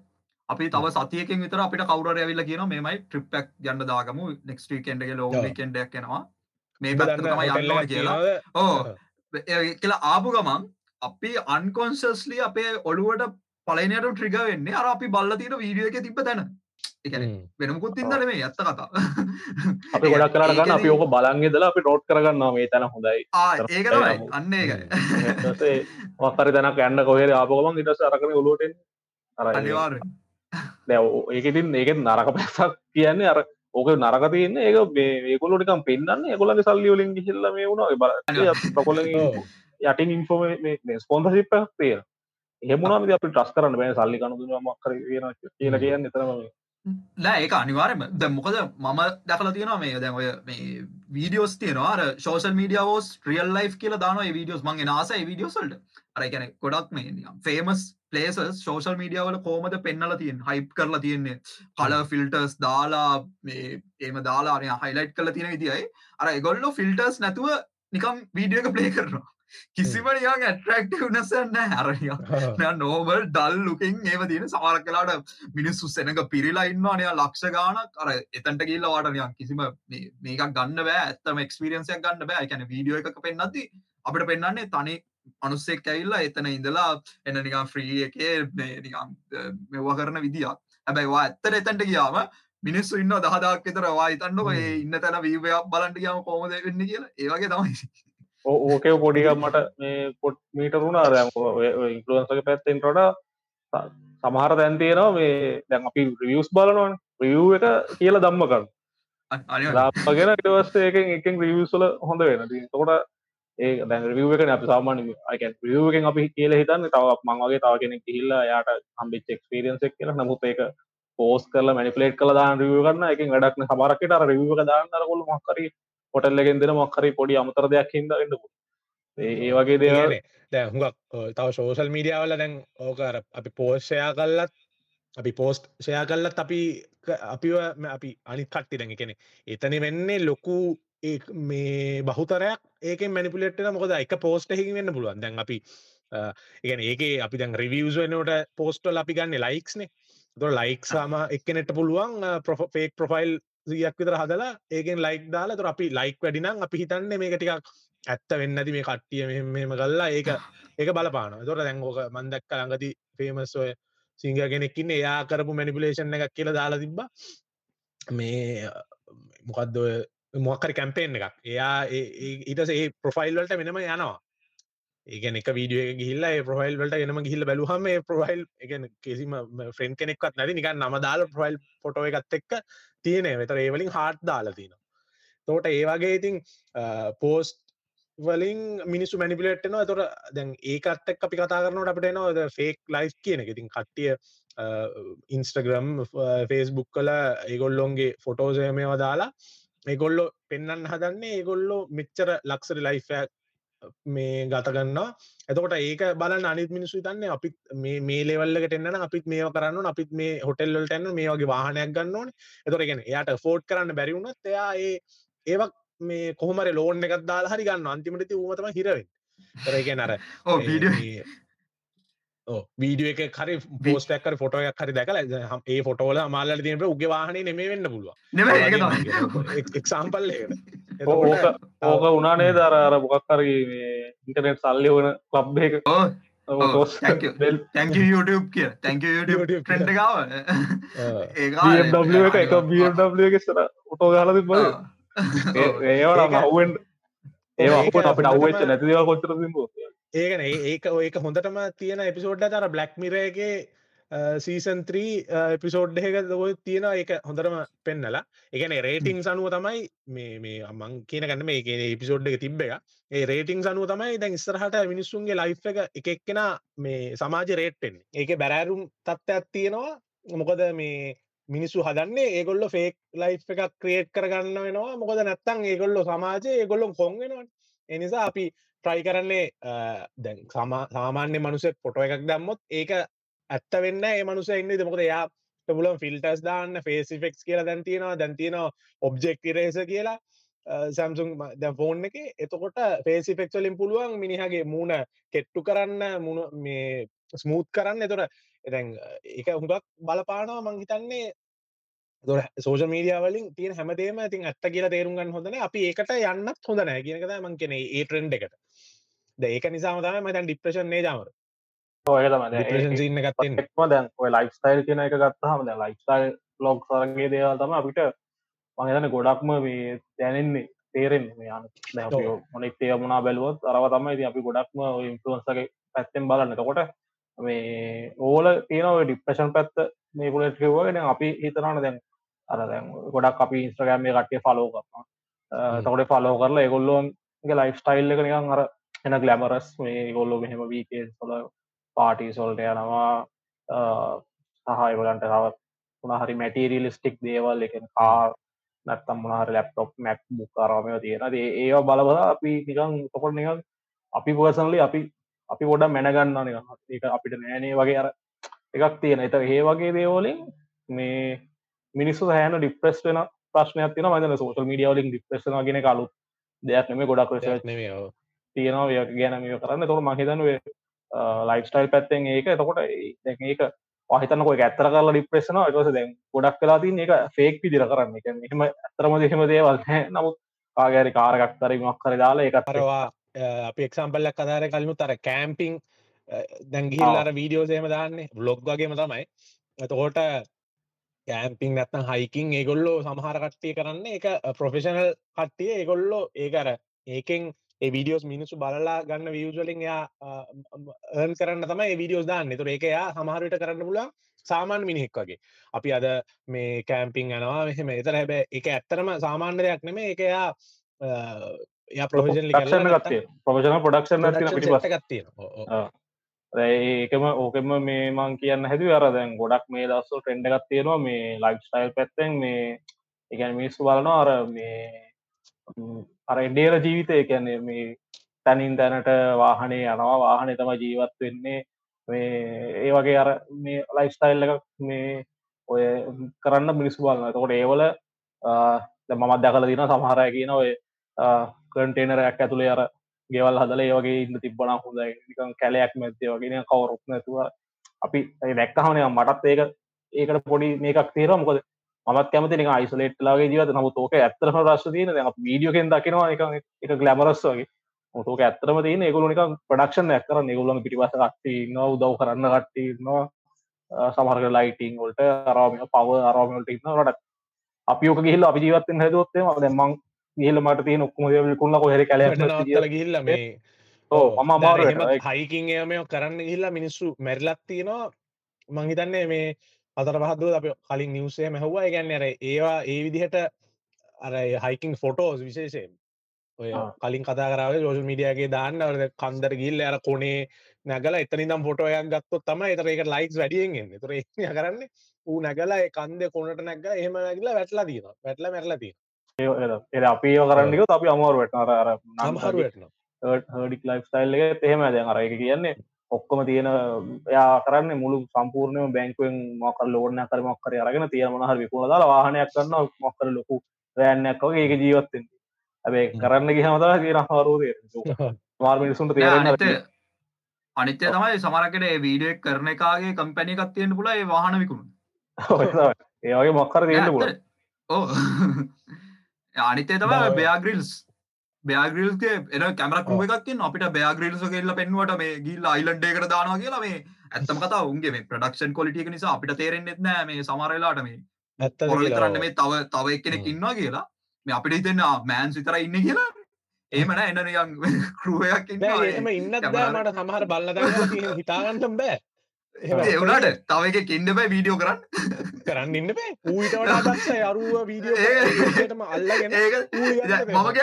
අපි තව සතියකින් විතර අපිට කවුර ඇවිල්ල කියන මේමයි ට්‍රිප්ක් ගන්න දාගමු. නෙක්ස්ට්‍රී කෙන්ඩගේ ලෝ කෙන්ඩක් කෙනවා මේ පැත්තම යන්න කියලා. ඕ කියලා ආපු ගමන් අපි අන්කොන්සස්ලි අපේ ඔළුවට පලනයට ට්‍රිග වෙන්නේ අර අපි බල්ල තියෙන වීඩියෝ එක තිබ තැන වෙනමුකුත් ඉදල මේ ඇත්ත කතා. <laughs> අපි ගොඩක් කරන්න ගන්න අපි ඕක බලන්ගෙදලා අපි නෝට් කරගන්නවා මේ තැන හොඳයි. ඒකයි අන්න ඒකයි. මක්කරි තැනක් යන්න කොහේ ආපගමන් ඉටස අරකන ඔලුවටෙන් අනිවාර ඒකඉතින් ඒකෙත් නරක පැසක් කියන්නේ අර ඕක නරක තියන්න. ඒක ඒකොලොටිකම් පෙන්න්න ඒකොලගේ සල්ලි වලින් ගිහිල්ල මේ වුණා. බල කොල යටින් ඉන්ෆෝම ස්පොන්සසිප්පක් තියෙන එහෙමුණම අපි ටස් කරන්න බෑ සල්ලි කනුදුන මක්කර කියන කියලා කියන්න එතරම නෑ ඒක අනිවාරම ද මොකද මම දැකල තියෙනවා මේ දැන් ඔය මේ වීඩියෝස් තියෙනවා. ශෝෂල් මීඩියවෝස් රියල් ලයි් කියල දාන වීඩියෝස් මගේ නාස වීඩියෝසල්ට අරකැන ගොඩක් මේ ෆේමස් පලේසස් ශෝෂල් මීඩියාවල කෝමද පෙන්නල තියෙන් හයිප් කරලා තියෙන්නේ? කල ෆිල්ටර්ස් දාලා මේ ඒම දාලාරය හයිලයිට් කල තියෙන විදියි අර එගොල්ලො ෆිල්ටර්ස් නැතුව නිකම් වීඩියෝ එක ප්ලේ කරනවා. කිසිම නියන් ඇටරක්ට වනසන්න අරනිය නෝබල් ඩල් ලුකින් ඒම තියෙන සමාර කලාට මිනිස්සු සෙනක පිරිලා ඉන්නවානය ලක්ෂ ගානක් අර එතන්ට කියල්ල වාටනයක් කිසිම මේක ගන්න බෑ. ඇත්තම එක්ස්පිරියන්සියක් ගන්න බෑ. ඇැන වීඩියෝ එකක පෙන්න්නති අපිට පෙන්න්නන්නේ තනි අනුස්සෙක් ඇවිල්ලා එතන ඉඳලා එන්න නිකම් ෆ්‍රී එක නිකම් මෙවා කරන විදිියක්. හැබැයිවා ඇත්තර එතැන්ට කියාම මිනිස්සු ඉන්න දහදක් එතර වා ඉතන්න ඔය ඉන්න තැන වීවයක් බලන්ට කියම කෝමද වෙන්න කියලා. ඒවගේ තමයි ඕකේ පොඩික මට මේ පොට් මීටරුණා දැ ඉන්පලුවන්සගේ පැත්තෙන්ටට සමහර දැන් තියෙනවා මේ දැන් අපි රියස් බලනවන්. රියව් එක කියල දම්ම කරන්න ලාපගෙන ඉටවස්ස එකෙන් එකෙන් රියවස්ල හොඳ වෙන තකොට ඒ දැන් රියව එක අප සාමාන රියවකෙන් අපි කියල හිතන්න තවක් මංගේ තව කෙනෙක් හිල්ලා යාට හම්බිච් එක්ස්පිරියන්සක් කියල. නමුත් ඒක පෝස් කරල මනිපලේට් කළ දාන රිය කරන්න එක වැඩක්න සමරකට රියව දාන්න කොල මක්කරී පොටල්ලගෙන් දෙන මොක්කරි පොඩි අමතර දෙයක් හිද එන්නපු ඒ වගේ දේවල දැ හුඟක් තව ශෝසල් මීඩියාවල දැන් ඕකර අපි පෝෂයා කල්ලත් අපි පෝස්ට් ෂයා කල්ලත් අපි අපිව අපි අනිත් කට්ටි දැඟ කෙනෙ එතන වෙන්නේ ලොකු මේ බහුතරයක් ඒක මැනිපුලෙට්න මොකද එක පෝස්ට හිකි වෙන්න පුළුවන්. දැන් අපි ඉගන ඒක අපි දැන් රිවියස් වෙනට පෝස්ටල් අපි ගන්න ලයික්ස්නේ දො ලයික් සාම එක්කනෙට පුළුවන් පොෆේක් ප්‍රොෆයිල් සියක් විතර හදලා ඒකෙන් ලයික් දාලා තුර අපි ලයික් වැඩිනම් අපි හිතන්නේ මේක ටිකක් ඇත්ත වෙන්නති මේ කට්ටිය මෙම කල්ලා ඒක ඒක බලපාන තොට දැංගෝක මන්දක්ක ළඟති ෆේමස් ඔය සිංහ කෙනෙක්කින්න එයා කරපු මැනිපුලේෂන් එකක් කියල දාලා තිබ්බ. මේ මොකක්ද මොක්කරි කැම්පේෙන් එකක්. එයා ඊටස ඒ ප්‍රොෆයිල්වලට වෙනම යනවා ඒගන එක වීඩිය ගිල්ල ප්‍රොෆයිල් වලට ගෙනම ගිල්ල බැලුහම ප්‍රොෆයිල් එකන කෙසිම ෆ්‍රෙන්් කෙනෙක්වත් නැති. නික නම දාල ප්‍රොෆයිල් පොටෝ එකත් එක්ක තියෙන වෙතර ඒවලින් හාට් දාලා තින තෝට ඒවාගේ ඉතින් පෝස්ට් වලින් මිනිස්සු මැනිපිලට්න තොර දැන් ඒකත් එක් අපි කතා කරනට අපට නවා ෆේක් ලයිස් කියන එක. ඉතින් කට්ටිය ඉන්ස්ටග්‍රම් ෆේස්බුක් කල ඒගොල්ලොන්ගේ ෆොටෝසයමවා දාලා ඒගොල්ලො පෙන්න්න හදන්නේ ඒගොල්ලො මෙච්චර ලක්සරි ලයිෆයක් මේ ගතගන්නවා එතකොට ඒක බල අනිත් මිනිස්සු තන්න අපිත් මේ ලෙවල්ලට එන්න අපිත් මේ කරන්න අපිත් මේ හොටෙල්ලට එන්න මේ වගේ වාහනයක් ගන්නවන එතොරගෙන එයාට ෆෝට් කරන්න බැරිවුණත් එයා ඒ ඒවක් මේ කොහමර ලෝන් එකක් දාලා හරි ගන්න අන්තිමට උමතම හිරවෙන් තරගෙන අර <laughs> වීඩිය එක හරි පෝස්ටක්කර ෆොටෝයක් හරි දැකල ඒ ෆොටෝල මාල්ල තියනට උගේ වාහන නෙමේ වෙන්න පුළුව එක්සාම්පල් ඕක ඕක උනානේ දර අර මොකක්කර ඉන්ටනෙට් සල්ලි වන ලබ් එක. <laughs> YouTube කිය තැක ට්‍රෙන්ඩ ගාව එක එක BMW එක සර ඔටෝ ගහලති බල ඒවට අවුවෙන් ඒ අපට අපට අවච්ච නැතිව කොච්චර සිම්බෝ ඒකන ඒක ඒක හොඳටම තියෙන එපිසෝඩ්ඩ තර බ්ලක් මිරගේ සීසන් 3 එපිසෝඩ් එක ඔය තියෙන එක හොඳරම පෙන්නලා. එකන රේටිං සනුව තමයි මේ මේ අමං කියන ගන්න මේ කියන එපිසෝඩ් එක තිබ්බ එක. ඒ රේටිං සනුව තමයි දැන් ඉස්සරහට මිනිස්සුන්ගේ ලයි් එක එක එක්කෙන මේ සමාජ රේට්ටෙන් ඒක බැරෑරුම් තත්ත්වයක් තියෙනවා. මොකද මේ මිනිස්සු හදන්නේ ඒගොල්ල ෆේක් ලයි් එකක් ක්‍රියේට් කරගන්න වෙනවා. මොකද නැත්තං ඒගොල්ලො සමාජය ඒගොල්ලොම් කොන්ගෙනවා එනිසා අපි ට්‍රයි කරන්නේ දැන් සාමාන්‍ය මනුසෙක් පොටෝ එකක් දැම්මොත් ඒක ඇත්ත වෙන්න ඒ මනුස ඉන්න දෙමකද යා පුලන් ෆිල්ටස් දාන්න ෆේසිෆෙක්ස් කියලා දැන්තියෙනවා දැන්තියනවා ඔබ්ජෙක්් රේස කියලා. සැම්සුන් දැ ෆෝන් එක. එතකොට පේසිෆෙක්ස්වලින් පුළුවන් මිනිහගේ මූුණ කෙට්ටු කරන්න මුණ මේ ස්මූත් කරන්න. එතොට එතැන් එක හුඟක් බලපානවා මංහිතන්නේ සෝෂ මීඩියාවලින් තියෙන හැමදේම ඉතින් ඇත්ත කියලා තේරුම්ගන්න හොඳන අපි ඒකට යන්නත් හොඳ නෑ කියනකද මං කෙනෙ ඒ ට්‍රෙන්ඩ් එකට. ඒක නිසාම තම මතන් ඩිප්‍රේෂන් නේ ජමර. න්න ගත්ම දැන් ඔය ලයිස්ටයිල් කියන එක ගත්තහම ද ලයිස්ටයිල් ලොග් සරගේ දේවල් තම අපිට මගතන ගොඩක්ම මේ දැනෙන්නේ තේරෙන් යන මොනෙක් ඒ මුණනා බැලුවොත් අරව තමයි ති අපි ගොඩක්ම ඉන්ෆලන්සගේ පැත්තෙන් බලන්න. කොට මේ ඕල තියනව ඩිප්‍රේෂන් පැත්ත මේ පුලට කිව්වගෙන අපි හිතනන දැන් අර දැන් ගොඩක් අපි ඉස්ට්‍රගෑම් මේ කටේ ෆලෝ කරන තකොට ෆලෝ කරලා එගොල්ලොන්ගේ ලයිෆ් ස්ටයිල් එක නිකන් අර එන ගලමරස් මේ ගොල්ලො මෙහෙම වීකේ සොල පාටි සොල්ට යනවා. සහයවලන්ට තවත් උනහරි මැටීරියලිස්ටික් දේවල් එක කාර් නැත්තම් මොනහර ලැප්ටොප් මැක් බුක්කාරමය තියෙන ඒවා බලබල අපි නිකං තොකොට නිකන් අපි පර්සනලි අපි අපි ගොඩ මැනගන්න ඒක අපිට නෑනේ වගේ අර එකක් තියෙන එත ඒ වගේ දේවලින් මේ මිනිස්සු හැන ඩිප්‍රෙස් වෙන ප්‍රශ්නයක් තින මදන සෝල් මඩියවලින් ඩිප්‍රෙස්න ගෙන කලු දෙයක් නෙම ගොඩක් තියෙනවා. ය ගැන මේ කරන්න තොර මහිතනුවේ ලයිස්ටයිල් පැත්තෙන් ඒක. එතකොට ඒක පහිතනක ඇත්තර කරලා ඩිප්‍රෙස්න එකස දැන් ගොඩක් කලා තින් එක ෆේක් පිදිර කරන්න. එක එහම ඇතරම දෙහෙම දේවල් නමුත් කාගෑරි කාරගක් කරමක් කර දාලා එක කරවා අපි එක්සම්පල්ලක් කදාර කලනු තර කෑම්පිං දැංගිල්ලාර වීඩියෝසේම දාන්නේ. බ්ලොග් වගේම තමයි. එතකොට කෑම්පිං නැත්න හයිකින් ඒගොල්ලෝ සමහර කට්ටිය කරන්න. එක ප්‍රොෆෙෂනල් කට්ටිය. ඒගොල්ලෝ ඒකර ඒකෙන් ඒ වීඩියෝස් මිනිස්සු බලලා ගන්න වියජලින් එයා ඒන් කරන්න තම විඩියෝස් දාන්න. තුර ඒක එයා සමහරට කරන්න පුලන් සාමාන්‍ය මිනිහෙක් වගේ. අපි අද මේ කෑම්පිං යනවා මෙහෙම. එතර හැබැ එක ඇත්තරම සාමාන්‍ය දෙයක් නෙම එක ය ගත්තේ ප්‍රෝජන පොඩක්ෂන් ගත්තිය ඒකම ඕකෙම මේ මං කියන්න හැදි අර දැන් ගොඩක් මේ දස්සල් ටෙන්ඩ එකක් තියෙනවා මේ ලයිෆ් ස්ටයිල් පැත්තෙන් මේ එකන මිනිස්සු බලනවා අර මේ අර එඩේල ජීවිතය කියන්නේ මේ තැනින් තැනට වාහනේ යනවා. වාහනේ තම ජීවත් වෙන්නේ. මේ ඒ වගේ අර මේ ලයිස්ටයිල් එකක් මේ ඔය කරන්න මිනිස්සු බලන්න තකොට ඒවල මමත් දැකල දින සමහරය කියන ඔය කන්ටේනරයක් ඇතුළේ අර ගෙවල් හදල ඒවගේ ඉන්න තිබ්බන හොඳයි. නිකන් කැලයක් මැත්තේ වගෙන කවරුක් නැතුව. අපි දැක්කහන මටත් ඒක ඒකට පොඩි මේකක් තේර මොකද මත් කැමති නිකයිසලේට් ලාගේ ජීවත නමුත් ඕක ඇත්තරම රශ තියන වීඩියෝකෙන් දකිනවා එක එක ගලමරස් වගේ. මොතෝක ඇත්තරම තියන ඒගුල නික ප්‍රඩක්ෂන් ඇක්කර නිගුලන් පිටිවස කට්ටි න උදව් කරන්න කට්ටි නවා සමහරක ලයිටිං වලට අරාම පව අරාමට ඉන්න රට අපියෝක ගිහිල්ල අපි ජීවත්තෙන් හැදවත්තේ මදමං ගිහිල්ල මට තියෙන ඔක්කොම කුල්ල කොහෙර කල ගිල්ල මේ ඕ අමාරුවට හයිකින් ඒමය කරන්න ගිහිල්ලා මිනිස්සු මැරිලක් තියෙනවා. මංහිතන්නේ මේ අතර පහදුව අප කලින් නිවසේ මැහවා ගැන්න අර ඒවා ඒ විදිහට අර හයිකින් ෆොටෝස් විශේෂයෙන්. ඔය කලින් කතා කරාව ජෝෂ මීඩියගේ දාන්න. වද කන්දර ගිල්ල අර කොනේ නැගල එතනිදම් ෆොටෝයක් ගත්තොත් තම එතර එක ලයික්ස් වැඩියෙන් එන්න. තුර කරන්න ඌ නැගලා කන්ද කොනට නැග එහෙම නැගලා වැටලා තින වැටල මැරලා තින එ අපි කරන්නක අපි අමාරුවට අර අර නම්හරුවටන හඩික් ලයිෆ් ස්ටයිල් එක එහෙම දැන්. අර එක කියන්නේ ඔක්කොම තියෙන එයා කරන්න මුළු සම්පූර්ණයම බැංකුවෙන් මොකර ලෝඩන කර මොක්කර අරගෙන තිය මනහර විකුණ දාලා වාහනයක් කරන්න මොක්කර ලොකු රෑන්නයක් වගේ ඒක ජීවත්තෙන් ඇබේ කරන්න ගහමතා කිය රහවරුදේ මාර් මිනිසුන්ට තේරන්න අනිත්‍ය තමයි සමරකට වීඩියක් කරන එකගේ කම්පැනි එකක් තියෙන්න්න පුල ඒ වාහන විකුණු ඒවගේ මොක්කර තියෙන්න්න පුල ඕ අනිතේ තම බයාග්‍රිල්ස් බෑග්‍රිල්ගේ එන කැමර කරුව එකක්තින් අපිට බෑග්‍රිල්ස කෙල්ල පෙන්වට මේ ගිල් අයිලන්ඩ් එකට දානවා කියලා මේ ඇත්තම කතා උන්ගේ මේ ප්‍රඩක්ෂන් කොලිටික නිසා අපිට තේරෙන්න්නෙත් නෑ මේ සමරලාට මේ ඇත්තරන්න මේ තව තව එක්කෙනෙක් ඉන්නවා කියලා. මේ අපිට හිතන්න මෑන් සිතර ඉන්න කියලා. ඒමන එන්න නියන් කරුවයක් එම ඉන්නත් මට සමහර බල්ල හිතාගන්ටම් බෑ. එවනට තව එක කෙන්ඩ බයි වීඩියෝ කරන්න කරන්න ඉන්න බේ. ඌට වඩා දක්ෂ අරුව වීඩියෝටම අල්ලගෙන මමක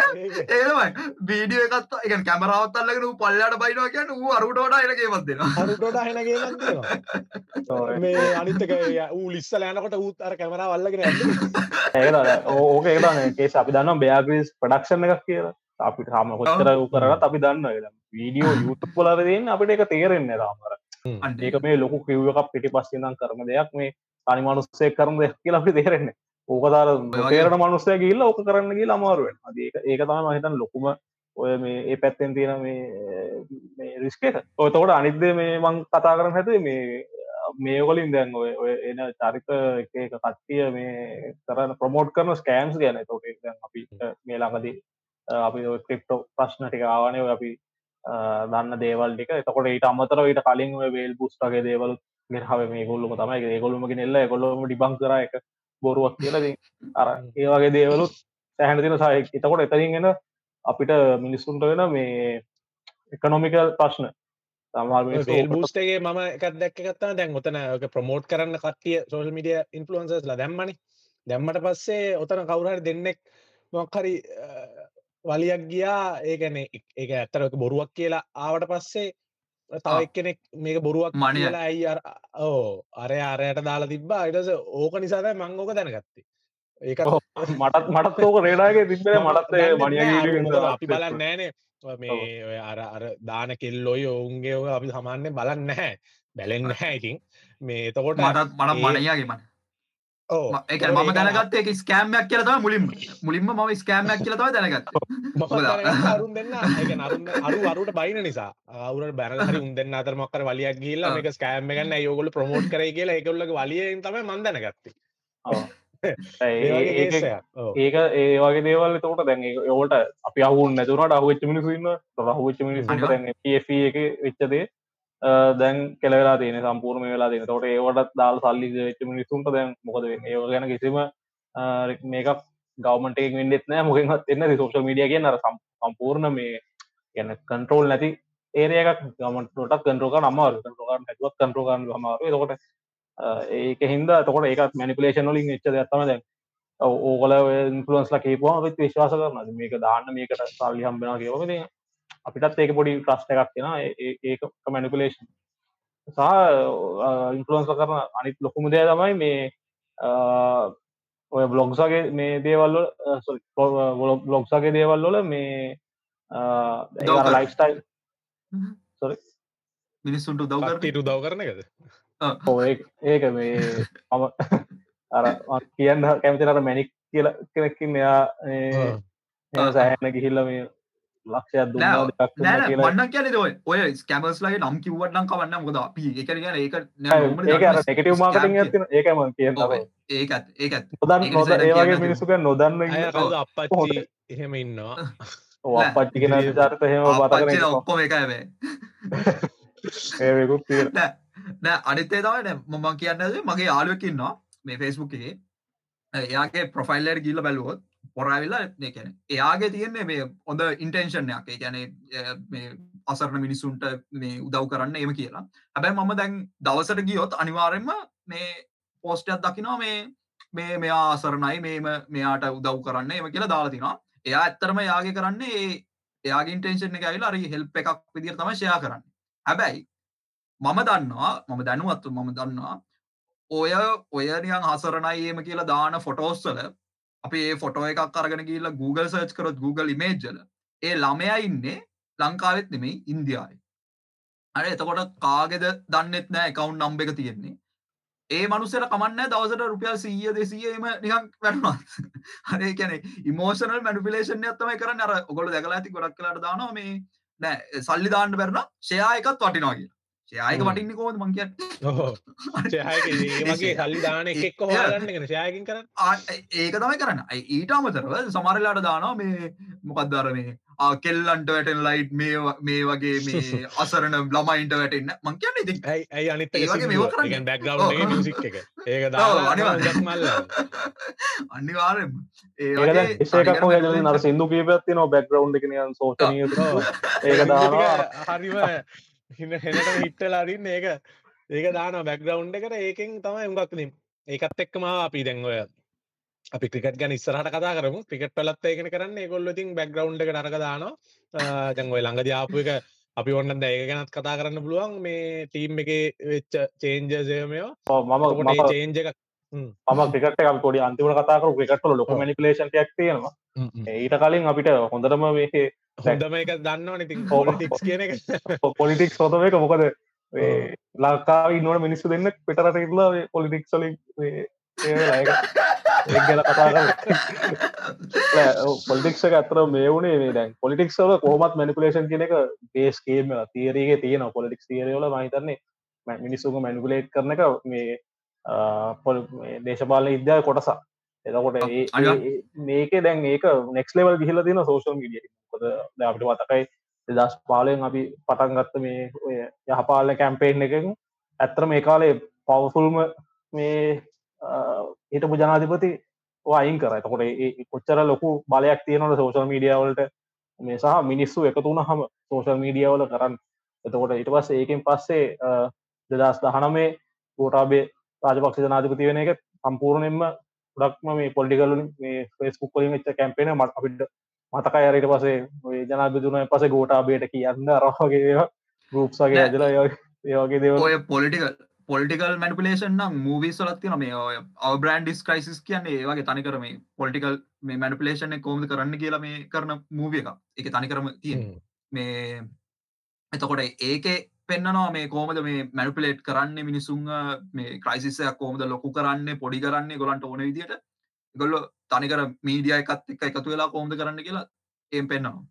ඒමයි වීඩියෝ එකත් එක කැමරාවත් අල්ලගෙන පල්ලට බයිනවා කියන්න වූ අරුට වඩා එනගේමත්දෙන අරුට හනගේ මේ අනිතක ඌ ලිස්සල යනකොට ඌත් අර කැමරා අල්ලගෙන ඒ ඕක කේස් අපි දන්නම් බයාග්‍රීස් ප්‍රඩක්ෂණ එකක් කියලා. අපිට හම කොච්චර කරත් අපි දන්න වීඩියෝ යුතු පොලරදන්න අපිට එක තේරෙන්නේ රාමර ඒක මේ ලොකු කිව්වකක් පිටි පස්සෙනම් කරන දෙයක්. මේ තනි මනුස්සේ කරන දෙයක් කියලා අපි තේරෙන්නේ. ඕකදාර තේරන මනුස්සය ගිල්ල ඕක කරන්න ගිල් අමාරුවෙන් ඒක ඒක තම මහිතන් ලොකුම ඔය මේ ඒ පැත්තෙන් තියෙන මේ රිස්ක ඔයතකොට අනිද්ද මේ මං කතා කරන හැතු මේ මේගොලින් දැන් ඔය ඔය එන චරිත එක එක කට්ටිය මේ කරන ප්‍රමෝට් කරන ස්කෑම්ස් ගැන. තෝට අපි මේ ළඟදී අපි ක්‍රිප්ටෝ ප්‍රශ්න ටික ආවනය අපි දන්න දේවල්ටික එතකොට ඊට අමතර ඊට කලින් වේල් පුස්ටගේ දේවල් ගෙනාව මේ ගොල්ලුම තමයි ඒගොල්ලුමගේ නෙල්ල ගොල්ලොම ඩිබං කර එක බොරුවක් කියලද අර ඒ වගේ දේවලුත් සැහැන තින සහ එතකොට එතරින්ගෙන අපිට මිනිස්සුන්ට වෙන මේ එකනොමිකල් ප්‍රශ්න. බස්ටගේ මම එකත් දැක්කත්තා දැන් ඔතන ප්‍රමෝට් කරන්න කටිය සෝල් මිඩිය ඉන්ෆලන්සස්ලා දැම්මනි. දැම්මට පස්සේ ඔතන කවුරහරි දෙන්නෙක් මොක්හරි වලියක් ගියා. ඒගැන ඒක ඇත්තරක බොරුවක් කියලා ආවට පස්සේ තව එක්කෙනෙක් මේක බොරුවක් මනයලා ඇයි අර ඕ අරය අරයට දාලා තිබ්බා. ඉටස ඕක නිසාද මංගෝක දැනගත්තේ. ඒක මටත් මටත් ඕක රේඩාගේ තිබේ මටත් මනිය අපි බලන්න නෑනේ. මේ අර අර දාන කෙල්ලොයි ඔවුන්ගේ ඕක අපි සමාන්‍ය බලන්න නැහැ බැලෙන් <laughs> නැහැ ඉතින්. මේ එතකොට මටත් මට මනයාගේ මන එක මම දැනගත් එක ස්කෑම්යක් කියලතම මුලින් මුලින්ම. ම ස්කෑම්යක් කියලතව දැනගත් අරුන් දෙන්න. අරු අරුට බයින නිසා. අවුර බැරහරි උන් දෙන්න අතර මක්කර වලියක් ගිල්ල එක ස්කෑම් ගන්න යෝගොල ප්‍රමෝට් කර කියලා එකකුල්ලක වලියෙන් තම මන්දන ගත්ත ඒක ඒ වගේ දේවල් තෝට දැන් ඒවට අපි අහුන් නැතුරට අහුච්ච මිනිසුන්න රහුච්ච මිනිසු එක වෙච්චදේ දැන් කෙලවෙලා තියෙන සම්පූර්ම වෙලා තියෙන තොට ඒවටත් දාල් සල්ලි වෙච්ච මිනිසුන්ට දැන් මොකද ඒ ගැන කිසිම මේකක් ගවමට වෙන්නෙත් නෑ මොකෙන්ත් එන්න සෝෂල් මඩිය කිය අර සම්පූර්ණ මේ ගැන කන්ට්‍රෝල් නැති ඒරයක් ගමටට කන්ට්‍රෝක නම්මාර කන්ට්‍රෝකන් ඇතුවත් කන්ට්‍රෝකන් මාරු තකොට ඒක හින්ද තකොට ඒකත් මැනිපලේෂන් වලින් එච්ච ඇත්තම දැන් ඕකල ඉන්ෆලන්ස්ල කේපුවා විත් විශ්වාස කරන මේක දාන්න මේකට සල්ලි හම්බෙන කියවද අපිටත් ඒක පොඩි ප්‍රශ්න එකක් තියෙන ඒක මැනිපලේෂන් සහ ඉන්ෆලන්ස කරන අනිත් ලොකුම දය තමයි මේ ඔය බ්ලොග්සගේ මේ දේවල්ල බ්ලොග්සගේ දේවල්ලොල මේ ලයිස්ටයිල් සොරි මිනිස්සුන්ට දවකර ටීටු දව කරන එකද? ඒක මේ මම <laughs> අර කියන්න කැමතිනට මැනික් කියල කෙනෙක්කින් මෙයා සෑහන ගිහිල්ල මේ ලක්ෂයක් දුන්න වන්න කියන ඔය ඔය ස්කැමස්ලගේ නම් කිව්වටනම් කවන්න මොද අපි එක කියන ඒක මාර්කටින් ඇතින ඒකම කියන්න. ඒකත් ඒකත්. නොදන්න නොද ඒවගේ මිනිසුක නොදන්න අපච්චි එහෙම ඉන්නවා. <laughs> අපච්චි කෙන චරිත හෙම බතකර ඔක්කොම එකඇවේ ඒකුත් තිය නෑ අනිත්තේ තමයි මම කියන්නද මගේ යාලුවකින්නවා මේ ෆෙස්බුක්ගේ එයාගේ ප්‍රොෆයිල්ලට ගිල්ල බැලුවොත් පොරාවිල්ලා කැන එයාගේ තියෙන්නේ මේ හොඳ ඉන්ටෙන්ෂන්යක් ගැන අසරණ මිනිසුන්ට මේ උදව් කරන්න එම කියලා. හැබැයි මම දැන් දවසට ගියොත් අනිවාරෙන්ම මේ පෝස්ටයක් දකිනවා මේ මේ මෙයා අසරණයි මේම මෙයාට උදව් කරන්න එම කියලා දාලාතිනවා එයා ඇත්තරම යාගේ කරන්නේ එයාගේ ඉන්ටෙන්ෂන් එක ඇවිලා අරි හෙල්ප එකක් විදිර තම ෂයා කරන්න. හැබැයි මම දන්නවා මම දැනුවත්තු මම දන්නවා ඔය ඔයනියන් හසරණයිම කියලා දාන ෆොටෝස්සල අපි ඒ ෆොටෝ එකක් අරගෙන කියලා Google සර්ච් කරොත් Google ඉමේජ්ජල ඒ ළමයා ඉන්නේ ලංකාවෙත් නෙමෙයි ඉන්දියාවේ. අර එතකොට කාගෙද දන්නෙත් නෑ එකවුන් නම්බ එක තියෙන්නේ. ඒ මනුස්සට කමන්න දවසට රුපියල් සීය දෙසියම නිකං වැටුණා. හරේ කැනෙ ඉමෝෂනල් මැඩිපිලේෂන් ඇත්තමයි කරන්න. අර ඔගොල දැකලා ඇති ගොඩක් කලාට දානවා මේ නෑ සල්ලි දාන්න බැරන ෂයා එකත් වටිනවා කියලා. ෂයායක වටින්න කෝද මං කිය <laughs> ගේ සල්ලි දාන එක්ක හොගන්නගෙන ෂයකින් කර ඒක තමයි කරන්න. ඊට අමතරව සමරලාට දානවා මේ මොකක්දර මේ කෙල්ලන්ට වැටෙන් ලයිට් මේ වගේ මේ <laughs> අසරන ළමයින්ට වැටෙන්න්න මං කියන්න ඉති ඇයි අනිත් එක ඒක මල්ල. අනිවාරෙන් ඒකක් නර සිදු කීපත්ති නො බැක්ග්‍රවන්් එක නියන් සෝචනය ඒක <laughs> හරිම හින හෙනට හිට්ටලාරින්න ඒක. ඒක දාන බැක්ග්‍රවන්් එකට. ඒකෙන් තමයි උගක්නම් ඒකත් එක්කම අපි දැන්වය අපි ක්‍රිකට් ගැන ඉස්සරහට කතා කරමු. ක්‍රිකට් පලත් ඒකන කරන්න. ඒගොල්ල ඉතින් බැක්ග්‍රවන්් එක නරක දානවා. දැන්වයි ළඟද ආපු එක අපි ඔන්න ඒක ගැනත් කතා කරන්න පුළුවන්. මේ ටීම් එක වෙච්ච චේන්ජසයමයෝ මම චේන්ජ එකක් මම ක්‍රිකට එක පොඩි අන්තිම කතාකරු ක්‍රිකට්ල ලොක මනිපලේෂන්යක් තියෙනවා. ඊට කලින් අපිට හොඳටම මේක හොඳම එක දන්නවන ඉතින් පොලිටික්ස් කියන එක. පොලිටික්ස් හොතම එක. මොකද ලංකාව නොට මිනිස්සු දෙන්න පිටරට ඉල්ලා පොලිටික්ස්ලින් ඒ ගැන කතා පොලිටික්ෂ <laughs> ඇතර මේ වුණේ මේ දැන් පොලිටික්ස්වල කෝමත් මැනිපුලේෂන් කියන එක බේස්කේම තීරගේ තියෙන පොලිටික්ස් තීරවල මහිතන්නේ මිනිස්සුක මැනිපුලේට් කරන එක මේ පොල් දේශපාල ඉද්‍යාව කොටසා එතකොට මේක දැන් ඒක නෙක්ස් ලෙවල් ගිහිල තින සෝෂල් මීඩිය කොද අපිට වතකයි දස් පාලයෙන් අපි පටන් ගත්ත මේ යහපාලන කැම්පේෙන් එකෙන් ඇත්තර මේ කාලේ පවෆුල්ම මේ හිටපු ජනාධිපති අයින් කර. එතකොට කොච්චර ලොකු බලයක් තියෙනට සෝෂල් මීඩියවලට මේ සහ මිනිස්සු එකතුුණ හම සෝෂල් මීඩියවල කරන්න. එතකොට ඉට පස්ස ඒකින් පස්සේ දෙදස් දහනමේ ගෝටාබේ රාජපක්ෂ ජනාධිපති වෙන එක සම්පූර්ණයෙන්ම ඩක්ම මේ පොල්ඩිකල් මේ ෆෙස්කුක් කොලින් ච්ච කැම්පේන මට අපිට මතකයි අරට පසේ ජනාධිපතුන පස ගෝටාබේට කියන්න රහගේ ගරුප්සගේ ඇදලා ඒවගේ දේව පොලිටිකල් පොලිටිකල් මැනිපලේෂන් නම් මූවී සොලත්ති මේ අව බ්‍රන්් ඩිස්ක්‍රයිසිස් කියන්නේ ඒවගේ තනිකරම පොලිටිකල් මේ මැනිපලේෂන කෝමද කරන්න කියලා මේ කරන මූවිය එක එක තනිකරම තිය මේ එතකොට ඒක පෙන්න්නවා මේ කෝමද මේ මැනිපලේට් කරන්න මිනිසුන් මේ ක්‍රයිසිසයක් කෝමද ලොකු කරන්න පොඩි කරන්නේ ගොලන්ට ඕන විදිට ගොල්ල තනිකර මීඩිය එකත් එක එකතු වෙලා කෝමද කරන්න කියලා එම් පෙන්නවා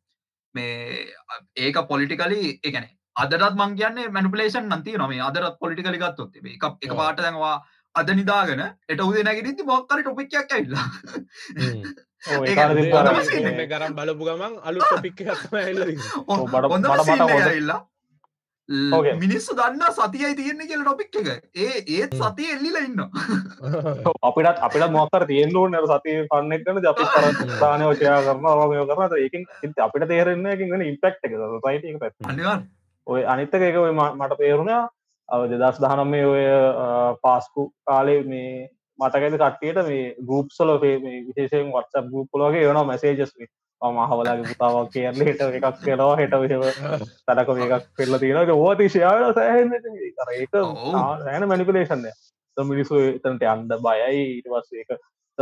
මේ ඒක පොලිටිකලි එකනේ අදරත් මං කියන්නේ මැනිපලේෂන් නන්ති නොම අදරත් පොලිටිකලි ගත්තොත් එක එක පාට දැන්වා අද නිදාගෙන එට උදේ නැගිටිති මොක්කර ටොපික්යක් ඇල්ලා ගරම් බලපු ගමන් අලු ටොපික් ඇල්ලා. මිනිස්සු දන්න සතියයි තියෙන්නේ කියල ටොපික් එක. ඒ ඒත් සතිය එල්ලිල ඉන්න <laughs> අපිටත් <laughs> අපිට මොකර තියෙන්ලු නර සතිය පන්නෙක් කන අපි දානය ෝෂයා කරන රමය කරන ඒකින් අපිට තේරෙන්න එකින් ඉම්පෙක්් එක සයිට පැත් ඔය අනිත්තක එක ඔය මට තේරුණා. අව දෙදස් දහනම් මේ ඔය පාස්කු කාලේ මේ මටකද කට්ටියට? මේ ගරුප්සල මේ විශේෂයෙන් වත්ස ගුප්පලගේ යන මැසේජස් මහවලගේ පුතාවක් කියන්න හිට එකක් කෙනවා හිට විව තැනක මේකක් පෙල්ල තියෙනට ඕතිශයාල සෑහන්න කර ඒක. සෑන මැනිපලේෂන්ය මිනිසු එතනට අන්ද බයයි. ඊට පස්ස ඒක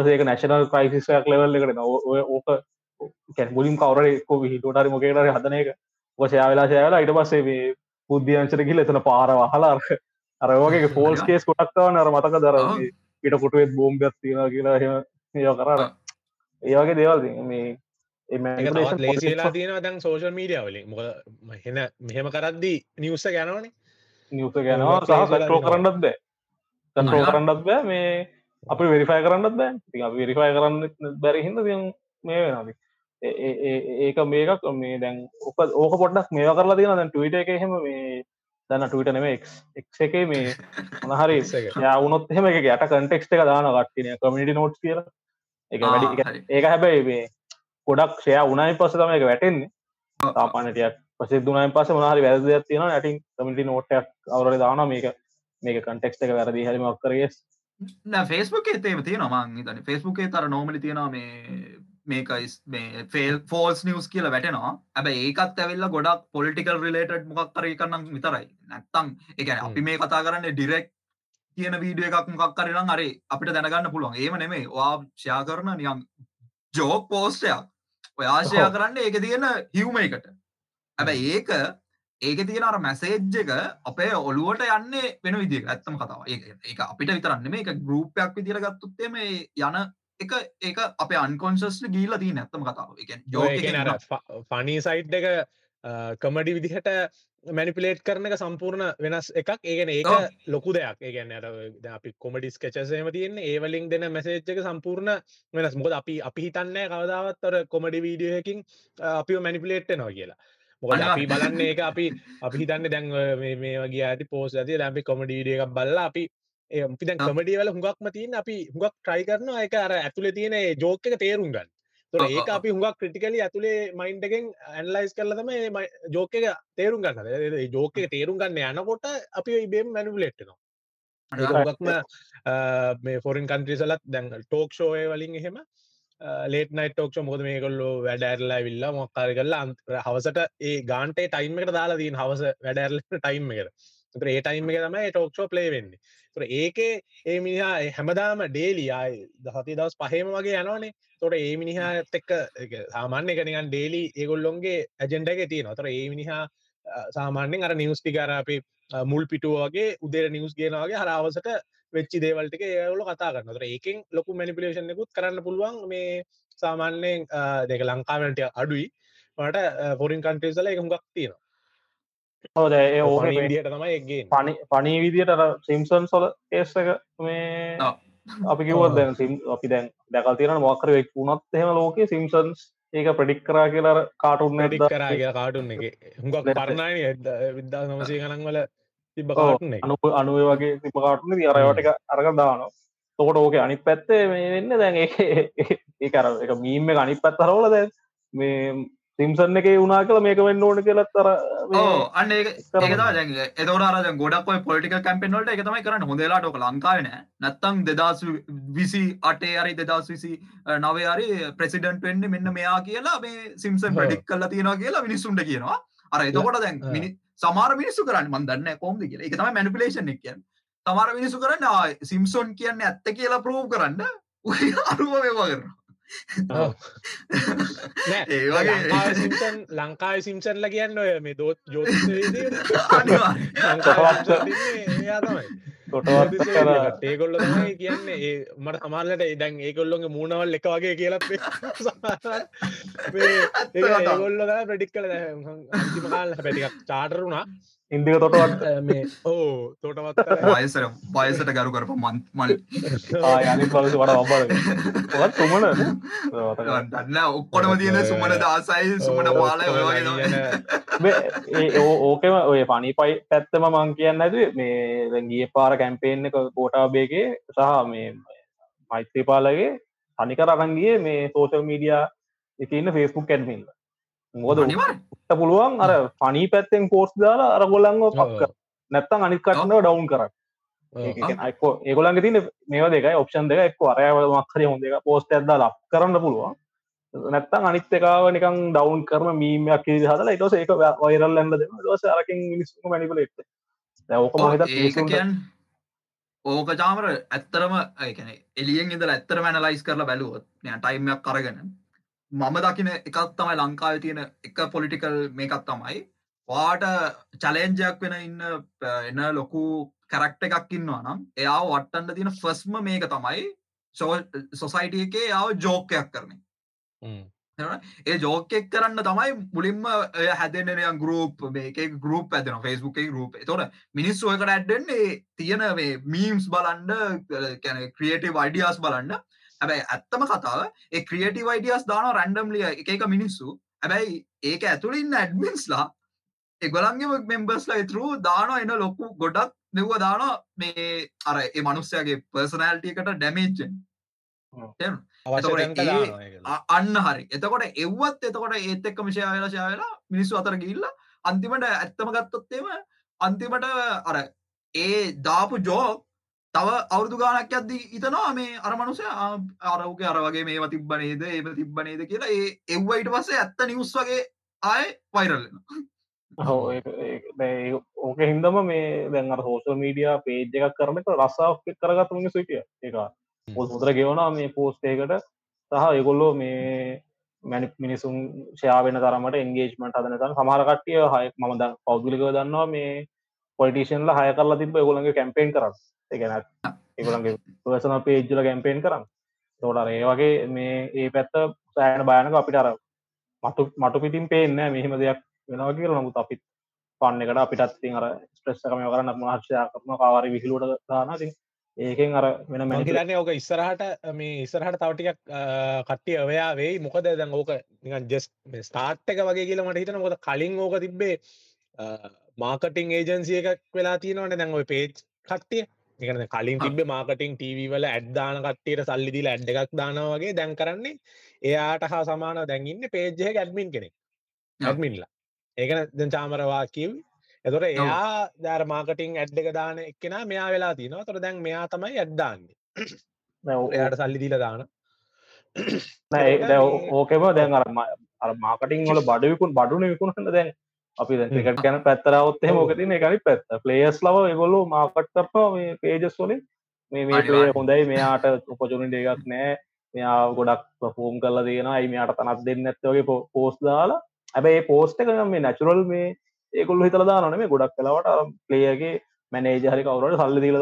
ඒක නැශනල් ප්‍රයිසිස්යක් ලෙවල් එකට ඔය ඕක කැමුලින් කවර එක්ක හිටටරි මොකේට හදන එක. ඔකෂයා වෙලා ශයාලා ඉට පස්සේ මේ බුද්ධියංචර කිල එතන පාර වහලා අර- අර වගේ ෆෝල්ස් කේස් කොටක්තාව නර මතක දර. පිට කොටුවත් බෝම්ගත් තියෙන කියලා හෙම ඒ කරට ඒවගේ දේවල් තියෙන මේ ලේසිලා තියෙනවා දැන් සෝෂල් මීඩිය වලින් මොක හෙන මෙහෙම කරද්දී නිවස්ස ගැනවනේ නිවස ගැනවා සහ වෙනවා. කරන්නත් බෑ නෑ. කරන්නත් බෑ මේ අපි වෙරිෆයි කරන්නත් බෑ ති අපි වෙරිෆයි කරන්න බැරි හිද තිය මේ වෙනද ඒක මේකක් මේ දැන් ඕක ඕක පොඩ්ඩක් මේ කරලා තියෙන දැන් ටවිට එක එහෙම මේ දන්න ටවිට නෙම එක් එක මේ මොනහරි. යවුනොත් එහෙම එක යට කන්ටෙක්ට එක දාන කට්ටින කමිටි නෝට් කියල එක වැඩි ඒක හැබැයි මේ ගොඩක් ෂය උනයි පස තම එක වැටෙන්නේ. තාපානටයක් පසේ දුනයි පස මහරි වැදයක් තියෙන ඇටින් කමිටි නෝට්ටයක් අවුරට දාන මේක මේක කන්ටෙක්ට එක වැරදි හරිමක් කරගස් ෆේස්බුක් ඒතේම තියෙන මං තන ෆේස්බුකේ තර නෝමලි තියෙන මේ මේකයි මේ ෆේල් ෆෝල්ස් නිියස් කියල වැටෙනවා. ඇබ ඒකත් ඇවෙල්ල ගොඩක් පොලිටිකල් රිලේටඩ් මොකක් කරය කරන්න විතරයි. නැත්තං එක අපි මේ කතා කරන්න ඩිරෙක්් කියන වීඩිය එකක් මොකක් කරනම් අරේ අපිට දැනගන්න පුළුවන්. ඒම නෙමේ වා ෂයා කරන නියම් ජෝක් පෝස්ටයක් ඔයාශයා කරන්න ඒක තියෙන හිවම එකට. ඇබ ඒක ඒක තියෙන අර මැසේජ් එක අපේ ඔලුවට යන්නේ වෙන විදිහ ඇත්තම කතාව. ඒක අපිට විතරන්න මේ එක ගරුපයක් විදිර ගත්තුත්තේ මේ යන එක ඒක අප අන්කොන්සස්ට ගීල තිී නැත්තම කතාව. එක ජෝක ෆනී සයිට් එක කමඩි විදිහට මැනිපිලේට් කරන එක සම්පූර්ණ වෙනස් එකක්. ඒගැන ඒක. ලොකු දෙයක්. ඒගැන අපි කොමඩිස් කචසේම තියන්නේ. ඒවලින් දෙන මැසේජ් එක සම්පූර්ණ වෙනස්. මොකද අපි අපි හිතන්න කවදාවත්තර කොමඩි වීඩියහකින් අපි මැනිපිලේට් නවා කියලා. මොකද අපි. බලන්න ඒක අපි අපි හිතන්න දැන් මේ වගේ ඇති පෝස් ඇති දැම්පි කොමඩීඩිය එකක් බල්ල අපි ඒ අපි දැන් ඔව්. කමඩිය වල හුඟක්ම තියන අපි හුඟක් ට්‍රයි කරනවා. එක අර ඇතුළේ තියෙන ජෝක තේරුම් ගන්න තොර ඒක අපි හුඟක් ක්‍රටිකලි ඇතුළේ මයින්ඩගෙන් ඇන්ලයිස් කරල තම ජෝක එක තේරුම් ගන්න ජෝක එක තේරුම් ගන්න යනකොට අපි ඉබේම් මැනුලෙට්නවා හුඟක්ම මේ ෆොරින් කන්ට්‍රිසලත් දැන් ටෝක් ෂෝය වලින් එහෙම ලේට නයිට ටෝක්ෂ මොද මේ කොල්ලෝ වැඩ ඇරලා විල්ලා මොක්කාර කරලා අන්ත හවසට ඒ ගාන්ටේ ටයිම් එකට දාලා දීන් හවස වැඩඇරල ටයිම් එකට. ඒ ටයිම් එක තමයි ටෝක්ෂෝ ප්ලේ වෙන්නේ. තොර ඒකේ ඒ මිනිහා හැමදාම ඩේලියයි දහති දවස් පහේම වගේ යනවානේ තොට ඒ මිනිහා එක්ක ඒක සාමාන්‍ය එකනිකන් ඩේලි ඒගොල්ලොන්ගේ ඇජෙන්ඩ එක තියෙන තොර ඒ මිනිහා සාමාන්‍යෙන් අර නිවස් ටිකර අපි මුල් පිටුව වගේ උදේ නිවස් ගෙනවාගේ හරවසට වෙච්චි දේවල්ටික ඒවල කතා කරන්න තොර ඒකෙන් ලොකු මැනිපිලේෂන් එකුත් කරන්න පුළුවන්. මේ සාමාන්‍යයෙන් දෙක ලංකාවටය අඩුයි. මට පොරින් කන්ට්‍රේසල එක හුඟක් තියෙනවා. හොද ඒ ඕක ඕහ ඉදියට තමයි පනි පනී විදියට සිම්සන් සොල ඒස් එක මේ. අපි කිවත්. දැන් සිම් අපි දැන් දැකල් තියෙන මොකර වෙක් වුණත් එහෙම ලෝක සිම්සන්ස් ඒක ප්‍රඩික් කරා කියලා කාටුන්න ටික් කරා කිය කාටුන්න එක. හුඟක් පරණය විද්දා නමසය ගනන්වල තිබ කාටුන එක. අනු අනුව වගේ තිප කාටුන අරවට එක අරග දානවා. තොකොට ඕක අනි පැත්තේ මේ වෙන්න දැන් ඒ ඒ අර එක මීම එක අනි පැත්තරවල දැන් මේ සිම්සන් එක වුණනා කළ මේක වෙන්න ඕන කියලත් තර අන්න අර ගොඩක් පොලිටික කැම්පෙන්වලට එක තමයි කරන්න. හොඳලාට ඕක ලංකාවන නැත්තං දෙදස් විසි අටේ අරි දෙදස් විසි නවේ අරි ප්‍රසිඩන්ට වෙන්න මෙන්න මෙයා කියලා මේ සිම්සන් ඔව්. ප්‍රඩික් කල්ලා තියෙනවා කියලා මිනිස්සුන්ට කියනවා. අර එතකොට දැන්. මිනි සමාර මිනිස්සු කරන්න මන්දන්න කොම්ද කියලා. එක තමයි මැනිපිලේෂන් එක කියන්න. තමාර මිනිසු කරන්න සිම්සොන් කියන්න ඇත්ත කියලා ප්‍රෝව් කරන්න. අරුව මේවා <laughs> කරන <laughs> ඒ වගේ. සිම්සන් ලංකායි සිම්සන්ල කියන්න ඔය මේ <laughs> තමයි. තොටවත් කර. ඒගොල්ල තමයි කියන්නේ. ඒ මට සමාල්ලට දැන් ඒගොල්ලොගේ මූුණවල් එක වගේ කියලත් ඇත්ත කතාව. ඒගොල්ල ප්‍රඩික් කල අන්තිමකාල පැටික් චාටරුණා ඉන්දික තොටවත් <laughs> මේ ඕ තෝටවත් වයසර වයසට ගරු කරප මන් මල් අනි පලස වට ඔත් තුමන දන්න ඔක්කොටම තියෙන සුමන දාසයි සුමන ඔයගේ ඕකම ඔය පනි පයි පැත්තම මං කියන්න ඇද මේ ගිය පාර කැම්පේෙන් එක කෝටාබේගේ සහ මේ මෛත්‍රපාලගේ අනිකර අරංගිය මේ සෝෂල් මීඩිය එකන්න ෆෙස්බුක් ඇඩමිල්ල මොද පුළුවන් අර පනී පැත්තෙන් පෝස්් දාලා අර ගොල්ලංග පක්ක නැත්තං අනිත් කටන ඩවුන් කර එක්කෝ ඒගොලන්ග තින මේ දෙක ඔප්ෂන් දෙක එක් අරයවල මක්හරි හොඳ එක පෝස්ට ඇදදා ලක් කරන්න පුළුවන්. නැත්තං අනිත් එකාව නිකං ඩවුන් කරන මීමයක් හදලා එකස ඒක වයිරල් ලැන්ඩ දෙම දස අරකින් මිනිස්සුම මැනිපලෙට ඕක මහිත ඒකන් ඕක චාමර ඇත්තරම ඒකන එලියෙන් ඉදල ඇත්තර මැනලයිස් කරලා බැලුවොත් ටයිම්යක් කරගෙන මම දකින එකක් තමයි ලංකාව තියෙන එක පොලිටිකල් මේකක් තමයි. වාට චලේන්ජයක් වෙන ඉන්න එන්න ලොකු කැරක්ට එකක් ඉන්නවා නම් එයා වට්ටන්ට තියෙන ෆස්ම මේක තමයි සොසයිටිය එකේ යාව ජෝකයක් කරන ඒ ජෝකෙක් කරන්න තමයි මුලින්ම හැදෙනයන් ගරුප් මේක ගරුප් ඇදන ෆෙස්බුක් ගරුප් තොට මිනිස් ඔයකට ඇඩ්ඩෙන්නේ තියෙන මේ මීම්ස් බලන්ඩ කැන ක්‍රියටව වයිඩියස් බලන්න හැබැයි ඇත්තම කතාව ඒ ක්‍රියටව වයිඩියස් දාන රැන්ඩම්ලිය එක එක මිනිස්සු. හැබැයි ඒක ඇතුළින් ඇඩ්මින්ස්ලා එගොලන්ගේ මෙම්බස්ලා ඉතුරු දාන එන ලොකු ගොඩක් දෙව්ව දාන මේ අර ඒ මනුස්සයගේ පර්සනෑල්ටියකට ඩැමේජ්ජෙන් අන්න හරි. එතකොට එව්වත් එතකොට ඒත් එක්ක මිෂය වෙලා ශය වෙලා මිනිස්සු අතර ගිල්ල අන්තිමට ඇත්තම ගත්තොත්තේම අන්තිමට අර ඒ දාපු ජෝක් තව අවුදු ගානක් ඇද ඉතනවා මේ අරමනුසය අරවක අර වගේ මේවා තිබ්බනේද ඒම තිබ්බනේද කියලා ඒ එව්වයිට පස්සේ ඇත්ත නිවස් වගේ ආය වයිරල්ලෙන ඕක හින්දම මේ දැන් හෝසල් මීඩිය පේජ් එකක් කරනක රස්සාාවක් කරගත් මිනි සිටිය එක පොස් මුදර ගෙවනා මේ පෝස්ටේකට සහ ඒගොල්ලෝ මේ මැනි මිනිසුන් ශයාවෙන තරමට එන්ගේජ්මට අදන තන් සමාරකට්ටිය හය මද පෞද්ගලිකව දන්නවා මේ පොලිටිෂන්ල හය කරලා තිබ ගොලගේ කැම්පේන් කරන්න එකන ඒගොලන්ගේ පසන පේජ්ජල කැම්පේන් කරන්න. තෝටර ඒ වගේ මේ ඒ පැත්ත සෑන බයනක අපිට අර මතු මටු පිටින් පේන්න මෙහෙම දෙයක් වෙනවා කියල. නමුත් අපිත් පන්න එකට අපිටත් ති අර ස්ට්‍රෙස්සකම කරන්න මහර්ෂයා කරන කාවාරි විහිලුට දානති ඒකෙන් අර වෙන මැහිරන්නේ ඕක ඉස්සරහට මේ ඉස්සරහට තවටිකක් කට්ටිය ඔවයා වෙයි. මොකද දැන් ඕක ජෙස් ස්ටාර්ට් එක වගේ කියල මට හිතන මොද කලින් ඕක තිබ්බේ මාකටිං ඒජන්සිය එකක් වෙලා තියෙනවන දැන් ඔය පේජ් කට්ටිය එකන කලින් තිබ මාකටිං ටීවවල ඇඩ්දාන කට්ටියට සල්ලිදිල ඇඩ් එකක් දානවගේ දැන් කරන්නේ එයාට හා සමාන දැන්ඉන්න පේජ්ජහ ඇඩමින් කෙනෙක්. ඇඩමින්ලා ඒකන චාමරවා කිව් එතොට එයා දෑර මාකටිං ඇඩ් එක දාන එක්කෙන මෙයා වෙලා තිනවා තොර දැන් මෙයා තමයි ඇඩ්දාන්නේ එයාට සල්ලි දීල දාන. ඕකෙම දැන් අර මාකටිං වල බඩවිකුන් බඩුන විකුණට දැන් අපි ක්‍රිකට ගැන පැත්තරවත්තේ මොකතින එකනි පැත්ත. පලේස් ලව ගොල්ලු මාකට් කරපා මේ පේජස් වලින්. මේ මේ හොඳයි. මෙයාට උපචුනිට එකක් නෑ. මෙයා ගොඩක් පෆෝම් කල දෙන අයි මෙයාට තනත් දෙන්න ඇත්තවගේ පෝස් දාලා. ඇබැයි පෝස්ට එක මේ නැචුරල් මේ ඒකුල්ල හිතලදා නොන ගොඩක් කලාවට පලේගේ මැනේජ හරි කවරට සල්ල දීල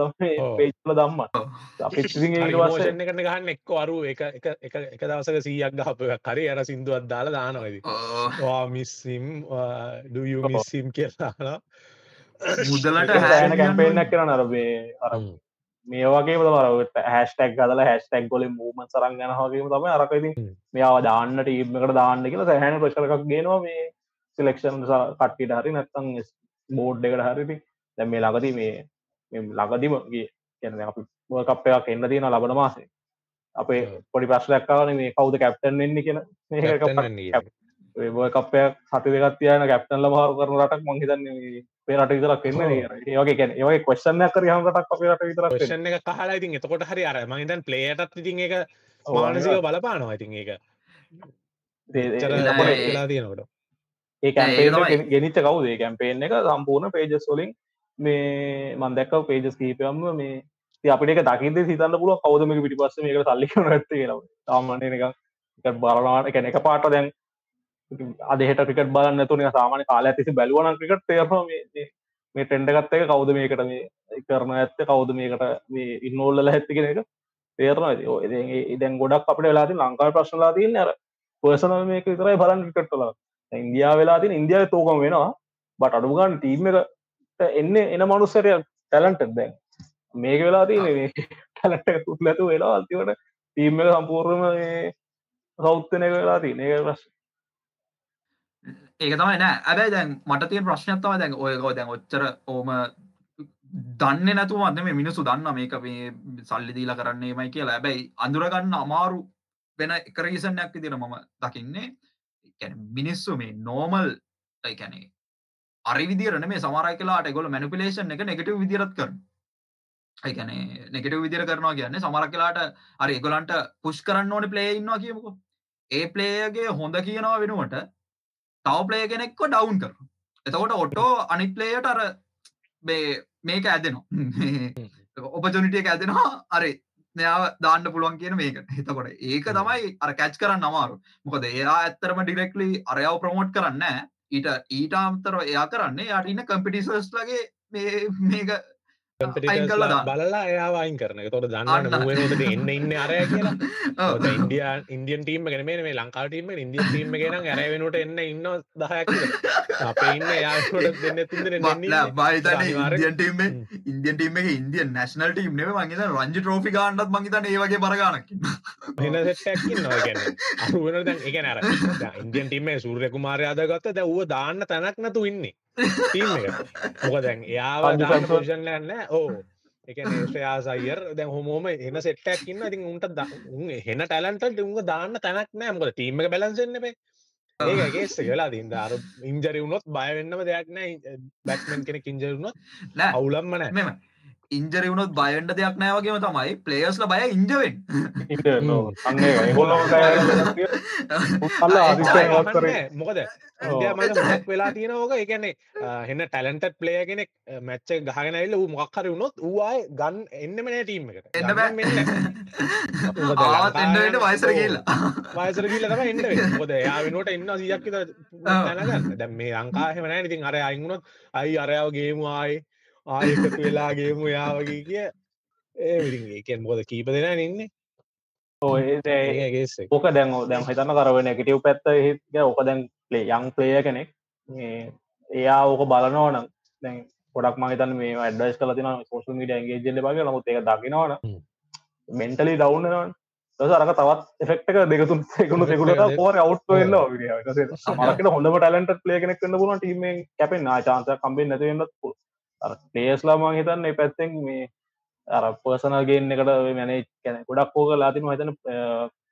පේචල දම්ම. වශන කරන ගහන්න එක්ක අරු එක එක දවසක සීයක් ගහප කරි අර සිින්දුවත් දාලා දානවද වා මිස්සිම් ඩමිස්සිම් කියලා මුදලට හැන කැම්පේනක් කරන අරබේ අර මේ වගේ මර හැස්ටක් ගදල හැස්ටක් ගොල මූමන් සරන් ගන හගේම තම අරකති මෙයාව දාන්නට ඉීමකට දාන්න කියලා සැහැන ප්‍රශරකක් ගෙනවා මේ සිලෙක්ෂන් කට්ටිට හරි නැත්තං බෝඩ් එකට හරිති දැ මේ ලගදී මේ ලගදිමගේ කියන අපි කප්පයක් එන්න තියෙන ලබන මාසේ. අපේ පොඩි ප්‍රශ්ලක්කාවන මේ කවුද කැප්ටන් වෙන්න කියෙන. කපයක් සති දෙකත් තියන කැප්ටන් ලබහර කරන රටක් මංහිතන්න පේරට විතරක් එන්න ඒවගේ කැන ඒවගේ කොස්සන්න කර හමටක් අපේට විතර ෂන එක කහලා ඉතින් එතකොට හරි අර මහිතන් පලේටත් ඉතින් එක මානසික බලපානවා ඉතින් ඒක. ඒ ගෙනිච්ච කවුදේ? කැම්පේෙන් එක සම්පූර්ණ පේජස් වලින් මේ මන්දැක්කව පේජස් කීපයම්ම මේ අපිට දකිද සිතන්න පුළුව කවදම පිටි පස්ස මේක සල්ලි ඇත්ත කියලා. සාමාන්‍ය එක බලනාට කැන එක පාට දැන් අදහෙට ක්‍රිකට බලන්න තුන සාමාන කාල ඇතිසි බැලුවන ක්‍රිකට තේරම මේ ටෙන්ඩගත්ත එක කවුද මේකට මේ කරන ඇත්ත කවුද මේකට මේ ඉන්නෝල්ල හැත්තිකෙන එක තේරන ඉදැන් ගොඩක් අපට වෙලාති ලංකාව ප්‍රශ්නලා තියන්න අර පර්සනල් මේක විතරයි බලන්න ක්‍රිකට්ටල ඉන්දියා වෙලා තින් ඉන්දියාව තෝකම වෙනවා. බට අඩුගන් ටීම් එක එන්න එන මනුස්සරය ටැලන්ට දැන්. මේක වෙලා තිය ටැලට තුලතු වෙලා අල්තිවට තීම සම්පූර්ම සෞත්තනය වෙලා තිය ඒ ප්‍රශ් ඒක තමයි නෑ. ඇබැයි දැන් මට තිය ප්‍රශ්නයක්ත්තව දැන් ඔයකෝ දැන් ඔච්චර ඕම දන්න නැතුව අදම මිනිසු දන්න මේක මේ සල්ලි දීලා කරන්නේ මයි කියලා. ඇබැයි අඳුරගන්න අමාරු වෙන එකරීසනයක් විදිර මම දකින්නේ. මිනිස්සු මේ නෝමල් කැනේ අරිවිදිරන මේ සමරයි කලාට ගොල මැනිපිලේෂන් එක නෙගටව විදිරත් කරන එකන නෙකට විදිර කරනවා කියන්න සමරක් කලාට අරි ගොලන්ට පුෂ් කරන්න ඕන ප්ලේ ඉන්නවා කියමුකෝ. ඒ ප්ලේයගේ හොඳ කියනවා වෙනුවට තව ප්ලේ කෙනෙක්ව ඩවුන් කර එතකොට ඔටෝ අනි ප්ලේයට අර මේක ඇදෙනවා. ඔපචනිටිය ඇදෙනවා. අරේ නයාව දාන්න පුළුවන් කියන මේක. හිතකොට ඒක තමයි අර කැච් කරන්න අමාරු මොකද එයා ඇත්තරම ඩිරෙක්ලි අරයාව ප්‍රමෝට් කරන්න ඊට ඊට අම්තර එයා කරන්නේ යට ඉන්න කම්පිටිසර්ස් ලගේ මේක බලලා එයා අයින් කරන තොට දන්න නුවනට එන්න ඉන්න අරය කියලා. <laughs> ඉන්දිය ඉන්දියන් ටීම ගෙන මේ ලංකාටීම ඉන්දිය ටීම ගෙන ඇර වෙනට එන්න ඉන්න දහයක් <laughs> අප ඉන්න යාට දෙන්න තුන්දර බයිතන ටීම ඉන්දියන් ටීම ඉන්දිය නැශනල් ටීම් නේ මගේ රංජි ට්‍රෝපි ගන්නත් මහිතන ඒවගේ බරගනක් එක ඉන්දියන් ටීම සූර්ය කුමාරයාද ගත්ත දැව්ව දාන්න තැනක් නැතු ඉන්නේ මොක දැන් එයාව ෝෂන් ලන්න ඕ එක ේෂයා සයිර් දැන් හොමෝම එන සෙට්ටක් ඉන්න ඉතින් උන්ට උන් හෙන ටැලන්ට උන්ග දාන්න තැනක් නෑ මොක ටීම බැලන්සෙන්න්නපේ ඒගේස්ස කියලා තින් අර ඉන්ජරි වුණොත් බයවෙන්නම දෙයක් නෑ බැක්මන් කෙනෙ ඉන්ජරුණොත් නෑ. අවුලම්ම නෑ. මෙම ඉන්ජරි වුණොත් බයන්ට දෙයක් නෑවගේම තමයි පලේස්ල බය ඉන්ජවෙන්. <laughs> <laughs> මොකද මක් වෙලා තියෙනවෝක එකන්නේ හෙන්න ටැලන්ටත් පලේ කෙනෙක් මැච්ච ගහගෙනයිල්ල වූ මොක්හර වුණොත් වූවාය ගන් එන්නම නෑ ටීම එකට. එන්න එන්නට වයිසර කියලා වයිසර කියල තම එන්න ොද යාවිනට <laughs> එන්න සියක්ක දැනගන්න. දැම් මේ අංකාහෙම නෑ. ඉතින් අර අයිගුණොත් අයි අරයාව ගේමවායි ආයකතු වෙලාගේම යාවගේ කිය. ඒ එකෙන් මොද කීප දෙෙන ඉන්නේ? ඔයගේ ඕක දැන් දැන් හිතන්න කරවෙන එකටව් පැත්ත හිත ඕක දැන් පලේ යං පලේය කෙනෙක්. එයා ඕක බලනවනම් දැන් පොඩක් මහිතන් මේ ඇඩස් කල තින සෝෂ මීඩ ගේ බගේ නමුත් එක දකිනවන මෙන්ටලි දවන්නනවන් අරක තවත් එෆෙක්ටක දෙකතුන් එකකුණු දෙකුට පෝර අවට් වෙල්ල මරකට හොඳම ටලන්ට ලේ කෙනෙක් කන්න පුුණ ටීම කැපෙන් ආචාන්ත කම්බෙන් නැතිවෙන්නත් පලේස්ලා මං හිතන්න පැත්තෙන් මේ අර පර්සනල්ගේන් එකට මැනේ කැන ගොඩක් ෝක ලාතින හිතන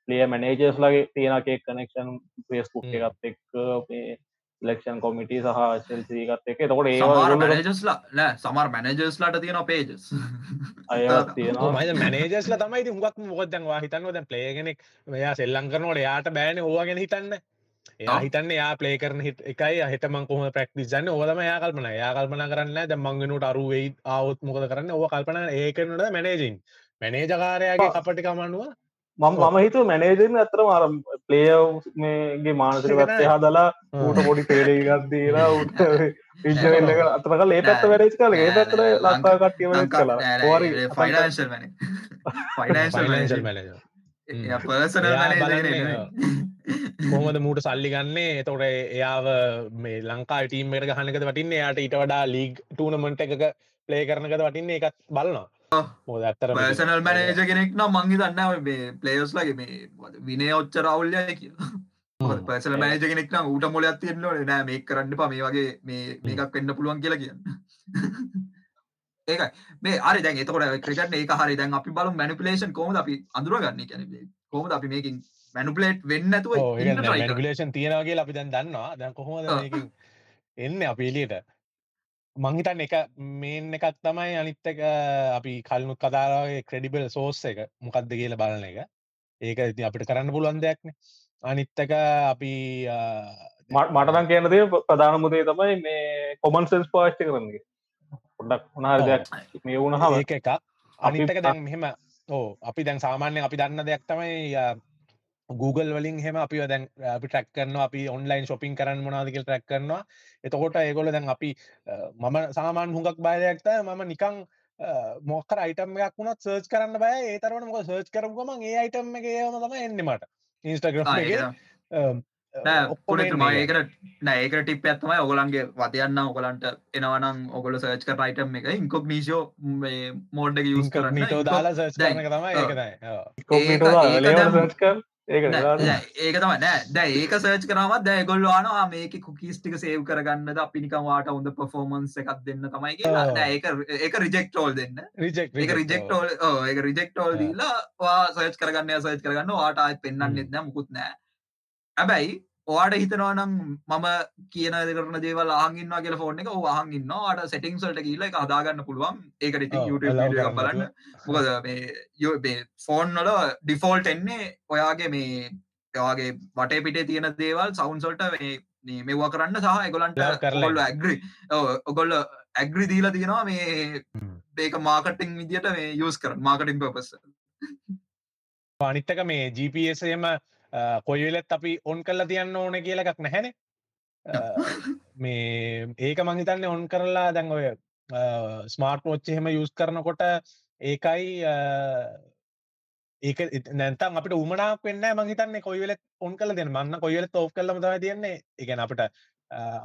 පලිය මැනේජර්ස් ලගේ තියෙනකේ කනෙක්ෂන් පේස්කුක් එකත් එක් ලෙක්ෂන් කොමිටි සහ සෙල්සීගත් එක තකොට ඒ ජස්ලා නෑ සමර් මැනජර්ස්ලාට තියෙන පේජස් අය මැනේජස්ල තමයි හුගක් මොකොදැන්වා හිතන්ව දැන් පලේගෙනෙක් මෙයා සෙල්ලං කරනවට යාට බෑන ඕවාගෙන හිතන්න හිතන්න යා පලේ කරන හිට එකයි. හිතමං කොහම ප්‍රක්ටිසන්න ඕදම යා කල්පන යා කල්පන කරන්න ද මංගෙනුට අරුවෙයි අවුත් මොකද කරන්න? ඕ කල්පන ඒකනට මැනේජින් මැනේජකාරයාගේ අපටි කමන්නුව. මම මම හිතු මැනේජන් අතර මාර පලේයගේ මානසික පැත්තේ <laughs> හදලා ඌට පොඩි පේඩේ ගත්දීලා උට විජවෙල්ල <laughs> අතරක ලේ පැත්ත වැඩච් කල ඒ පැත්තර ලස්ථා කට්ටිය කලා. ෆයිනන්ශල් ෆයිනන්ශල් මැනජ පර්සන මොහමද මූට සල්ලි ගන්නේ? එතොට එයාව මේ ලංකා ටීම්මට ගහනකද වටින්නේ? යාට ඉට වඩා ලීග් ටූනමට එකක ප්ලේ කරනකද වටින්නේ? එකත් බලනවා. මොද ඇත්තර පර්සනල් මැනේජ කෙනෙක් නම් මංගි දන්න පලේස් ලගේ මේ විනය ඔච්චර අවුල්ලය කිය පසල මෑජ කෙනෙක් නම් ඌට මොලයක් තියෙන්න්නට නෑ. මේ කරන්න පා මේ වගේ මේ මේකක් වෙන්න පුළුවන් කියලා කියන්න ඒකයි. මේ අරි දැන් එතකොට ක්‍රිකට් ඒක හරි දැන් අපි බලමු මැනිපුලේෂන් කොහොමද අපි අඳුරගන්නේ කියන්නේ. කොහොමද අපි මේකෙන් මැනිපුලේට් වෙන්නේ නැතුව මැනිපුලේෂන් තියනවා කියලා අපි දැන් දන්නවා. දැන් කොහොමද මේකෙන් එන්නේ අපි එළියට? මං හිතන්නේ එක මේන් එකක් තමයි අනිත් එක අපි කලිනුත් කතාවේ ක්‍රෙඩිබල් සෝස් එක මොකක්ද කියලා බලන එක. ඒක ඉතින් අපිට කරන්න පුළුවන් දෙයක්නේ අනිත් එක අපි මටනම් කියන දේ ප්‍රධාන මුදේ තමයි මේ කොමන් සෙන්ස් පාච්චි කරන්නේ පොඩ්ඩක් උනාර දෙයක් මේ වුණහම ඒක එකක්. අනිතක දැන් මෙහෙම ඕ අපි දැන් සාමාන්‍යයෙන් අපි දන්න දෙයක් තමයි Google වලින් හෙම අපි දැන් අපි ට්‍රක් කරනවා අපි ඔන්ලයින් ශොපින් කරන්න මොනාදකල් ට්‍රක් කරනවා. එතකොට ඒගොල දැන් අපි මම සාමාන් හුඟක් බායයක්ත මම නිකං මොක්කර අයිටම් එකක් වුණත් සර්ච් කරන්න බය ඒතරට මොක සර්ච් කරගම ඒ අයිටම් එක ඒම තම එන්නමට ඉන්ස්ටග්‍රම් ඒකට නෑකට ටිප් ඇත්තමයි ඔගලන්ගේ වදයන්න ඔගලන්ට එනවනම් ඔගොල සර්ච් කර රයිටම් එක. ඉංකොක් නීශෝ මෝඩ්ඩ යස් කරන්න. නිටෝ දාලා සර්ච් දැන්- කරන එක තමයි ඒක තම නෑ දැ ඒක සර්ච් කරමත් දැ ගොල්වානවා මේක කුකිස් ටික සේව් කරගන්න අපිනිකවාට හොඳ පෆෝමන්ස් එකක් දෙන්න තමයි කියලා. ඒක ඒක රිජෙක්ටෝල් දෙන්න. Reject, රිජෙක්ටෝල් ඒක රිජෙක්ටෝල්. දීලා වා සර්ච් කරගන්න සර්ච් කරගන්න වාට අත් පෙන්න්න. නෙත්න මුකුත් නෑ හැබැයි ඔයාට හිතනවනම් මම කියන කරන දේවල් අහගන්නවා කියල ෆෝන් එක අහන් ඉන්නවාට සෙටිං සල්ට කියල එක හදාගන්න පුළුවන්. ඒකට ඉතින් ඔව්, YouTube වීඩියෝ එකක් කරන්න බලන්න. මොකද මේ මේ ෆෝන් වල ඩිෆෝල්ට් එන්නේ ඔයාගේ මේ ඔයාගේ වටේ පිටේ තියෙන දේවල් සවන්සල්ට මේ මෙවා කරන්න සහ කරලා ඔගොල්ල ඇග්‍රි ඔගොල්ල ඇග්‍රි දීලා තියෙනවා මේ හ්ම්. ඒක මාකටිං විදිට මේ යස් කර මාකටින් පපස අනිත්තක මේ GPSම කොයිවෙලත් අපි ඔන් කල්ලා තියන්න ඕන කියල එකක් නැහැන. මේ ඒක මංහිතන්න ඔන් කරලා දැන් ඔය ස්මාර්ට් ෝච්ච හෙම යුස් කරනකොට ඒකයි ඒක නැතම් අපට උමනාක් වෙන්න මහිතන්න කොයිවෙල ඔන් කල දෙන මන්න කොයිවෙල තෝ් කල්ලම තම තියන්නේ. එකන අපට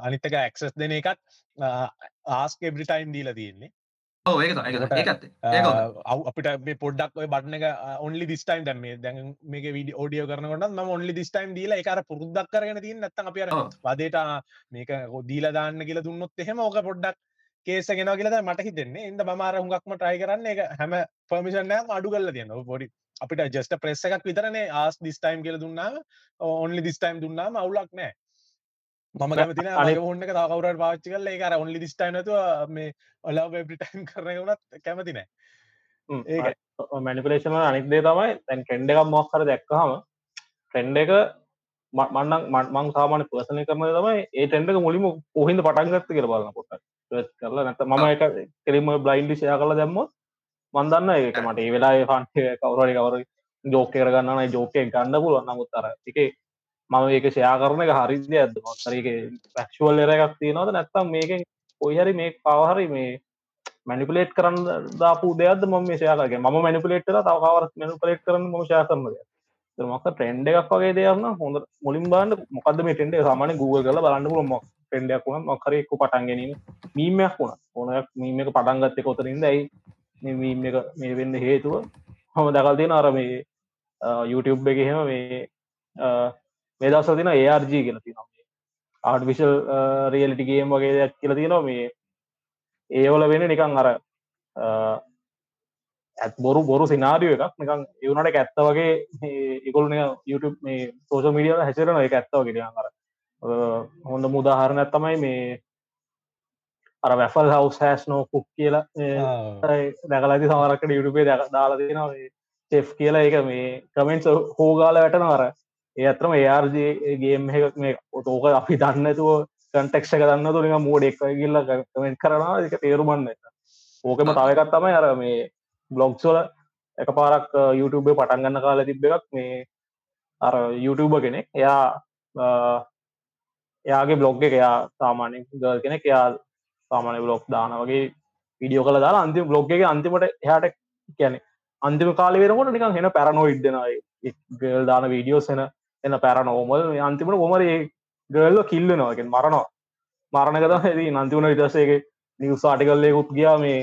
අනිත්තක ඇක්සස් දෙන එකත් ආස්ක එබ්‍රිටයිම් දීලා තියෙන්නේ ඒක <laughs> අපිට මේ පොඩ්ඩක් ඔය බටන එක ඔන්ලි දිස්ටයිම් දැම දැන් මේ විඩි ෝඩියෝ කරනකොට ම ඔන්ලි දිස්ටයිම් දීල එකර පුරුද්දක් කරගෙන තින් නැත්තන් අප අර ඔව්. වදේට මේක දීල දාන්න කියල දුන්නොත් එහෙම ඕක පොඩ්ඩක් කේසගෙන කියල මට හිතෙන්නේ. ඉද මර හුඟක්ම ට්‍රයි කරන්න එක හැම පර්මිෂන්නෑම අඩු කල්ල තියන්න පොඩි අපිට ජස්ට ප්‍රෙස්ස එකක් විතරනේ ආස් දිස්ටයිම් කියල දුන්නාම ඔන්ලි දිස්ටයිම් දුන්නාම අවුලක් නෑ මම කැමතින අනිත්- ඔන්න එක තවකවරට පාච්චි කල ඒකර ඔන්ලි දිස්ටයිනතුව මේ ඔලා වෙබ්‍රිටයිම් කරන වුණත් කැමති නෑ. ඒක. මැනිපලේෂන අනිත්දේ තමයි තැන් ට්‍රෙන්ඩ එකක් මොක්කර දැක්කහම ට්‍රෙන්ඩ එක ම- මන්නක් මන්- මං සාමාන පසනය කරන තමයි ඒ ටෙන්ඩක මුලිම පොහින්ද පටන්ගත්ත කියල බලන්න කොට කරලා නැත මම එක කෙරීම බ්ලයින්ඩි ෂය කල දැම්මොත් මන්දන්න ඒක මට ඒ වෙලා ෆන්ය කවරට කවර ජෝක කරගන්න ජෝකය ගන්න පුළුවන්. නමුත් අර එක මම ඒක ෂයා කරන එක හරිද ඇද මොතරක පැක්ෂුවල් එර එකක් තියෙනවද? නැත්තම් මේක ඔයහරි මේ පවහරි මේ මැනිපලේට් කරන්න දාපු දෙයක්ද ම මේ ෂයාගේ ම මැනිපලේට් තවකවර මැනිපලේට් කරන ම ෂය කරනද මොක ට්‍රෙන්ඩ එකක් වගේ දෙයන්න හොඳ මුලින් බාන්න මොකද මේ ටෙන්ඩ සාමාන ගුව කල බලන්න පුල මොක් ටෙන්ඩයක් වුණ මොකරෙක්කු පටන් ගැනීම මීමයක් වුණ ඕනයක් මීම එක පටන්ගත්තය කොතරින්ද ඇයි මීම එක මේ වෙන්න හේතුව? හොම දකල් තියෙන අර මේ YouTube එක එහෙම මේ මේ දවස තින ARG කියල තිනවා ආර්ටිෆිශල් රියලිටිගේම් වගේ දෙයක් කියල තියෙනවා මේ. ඒවල වෙන නිකං අර ඇත් බොරු බොරු සිනාරිය එකක්. නිකං එවුනට ඇත්ත වගේ ඉකොල් YouTube මේ සෝෂ මිඩිය හැසරන එක ඇත්තව ගෙටිය අර හොඳ මුදාහරණ ඇත්තමයි මේ අර වැෆල් හවස් හැස් නෝ කුක් කියලා දැකලති සමරකට යුටුපේ දැක දාලා දෙනවා චෙෆ් කියලා. එක මේ කමෙන්ස් හෝගාල වැටන අර ඒ අතරම ඒර්ජගේම් එකක් මේ ඔතෝක අපි දන්නතුව කන්ටෙක්ෂ කරන්න තුළින් මෝඩ එක් ගිල්ල කමෙන්ට් කරනවා. එක තේරුමන්න ඕකම තවකත් තමයි අර මේ බ්ලොග්සොල එක පාරක් YouTube පටන්ගන්න කාල තිබ්බ එකක් මේ අර YouTube කෙනෙක්. එයා එයාගේ බ්ලොග් එක එයා සාමානෙන් ගල් කෙනෙක්. එයා සාමානය බ්ලොග් දාන වගේ විඩියෝ කළ දාලා අන්තිම බ්ලොග් එක අන්තිමට එහට කියන අන්තිම කාලවෙරකොට නිකන් හෙන පැරනෝ ඉඩ්දනයි ගල් දාන වීඩියෝස් එන එන්න පැරනෝමල් අන්තිමට ොමර ගල්ල කිල්ලනවාගෙන් මරනවා. මරණකත ඇති නන්තිවන විටසේගේ නිවස් ආටිකල්ලයකුත් ගියා මේ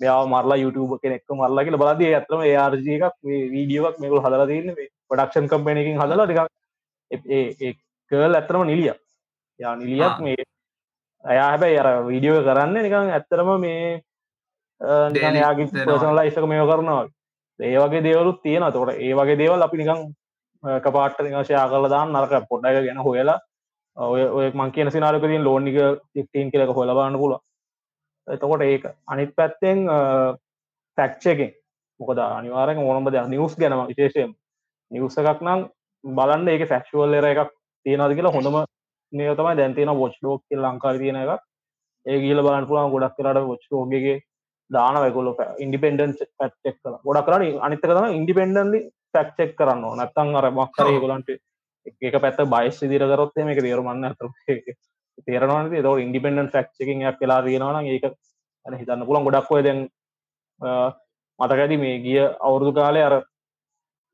මෙයා මරලා YouTube කෙනෙක් මරලා කියල. බලද ඇතම ඒRG එකක් මේ වීඩියෝක් මේකු හදලා තින්න පඩක්ෂන් කම්පනයකින් හදලා ටික කල් ඇත්තරම නිලිය. යා නිලියක්. මේ අයා හැබැයි අර වීඩියෝ කරන්න නිකං ඇත්තරම මේ යාගේ දෙනවා. පර්සනල් ලයිෆක මේ කරනවා ඒ වගේ දේවලුත් තියෙන තොට ඒ වගේ දේවල් අපි නිකං කපාට නිකාශයා කරලා දාන්න නරක පොඩ්ඩ ගැන හොයලා ඔය ඔය මං කියන සිනාරකතින් ලෝනික තික්ටීන් කියලක හොල බලන්න පුල එතකොට ඒක අනිත් පැත්තෙන් ෆැක්්චකින් මොකද අනිවාරෙන් ඕනම දෙයක් නිවස් ගැනම විශේෂයෙන් නිවස එකක් නම් බලන්න ඒක ෆැක්ෂුවල් එර එකක් තියෙනද කියලා හොඳම නියතමයි දැන්තින වොච් ඩෝක් කිය ලංකා තියෙන එක ඒ කියල බලන්න පුළන් ගොඩක් කරට වොච් ෝගේ දාන වැකොල ඉන්ඩිපෙන්ඩන් පැක්්චෙක් කර ගොඩක් කරන අනිතක තම ඉන්ඩිපෙන්ඩන්ලි පැක්්චෙක් කරන්න නැත්තං අර මක්කර. ගොලන්ට එක පැත්ත බයිස් දිර කරොත් මේක තේරුමන්න ඇත තේරනවාන ත ඉන්ඩිපෙන්ඩන් ෆක්්චකින් කියලා තියෙනවන ඒක හිතන්න පුළන් ගොඩක්වය දැන් මතකැති මේ ගිය අවුරුදු කාලය අර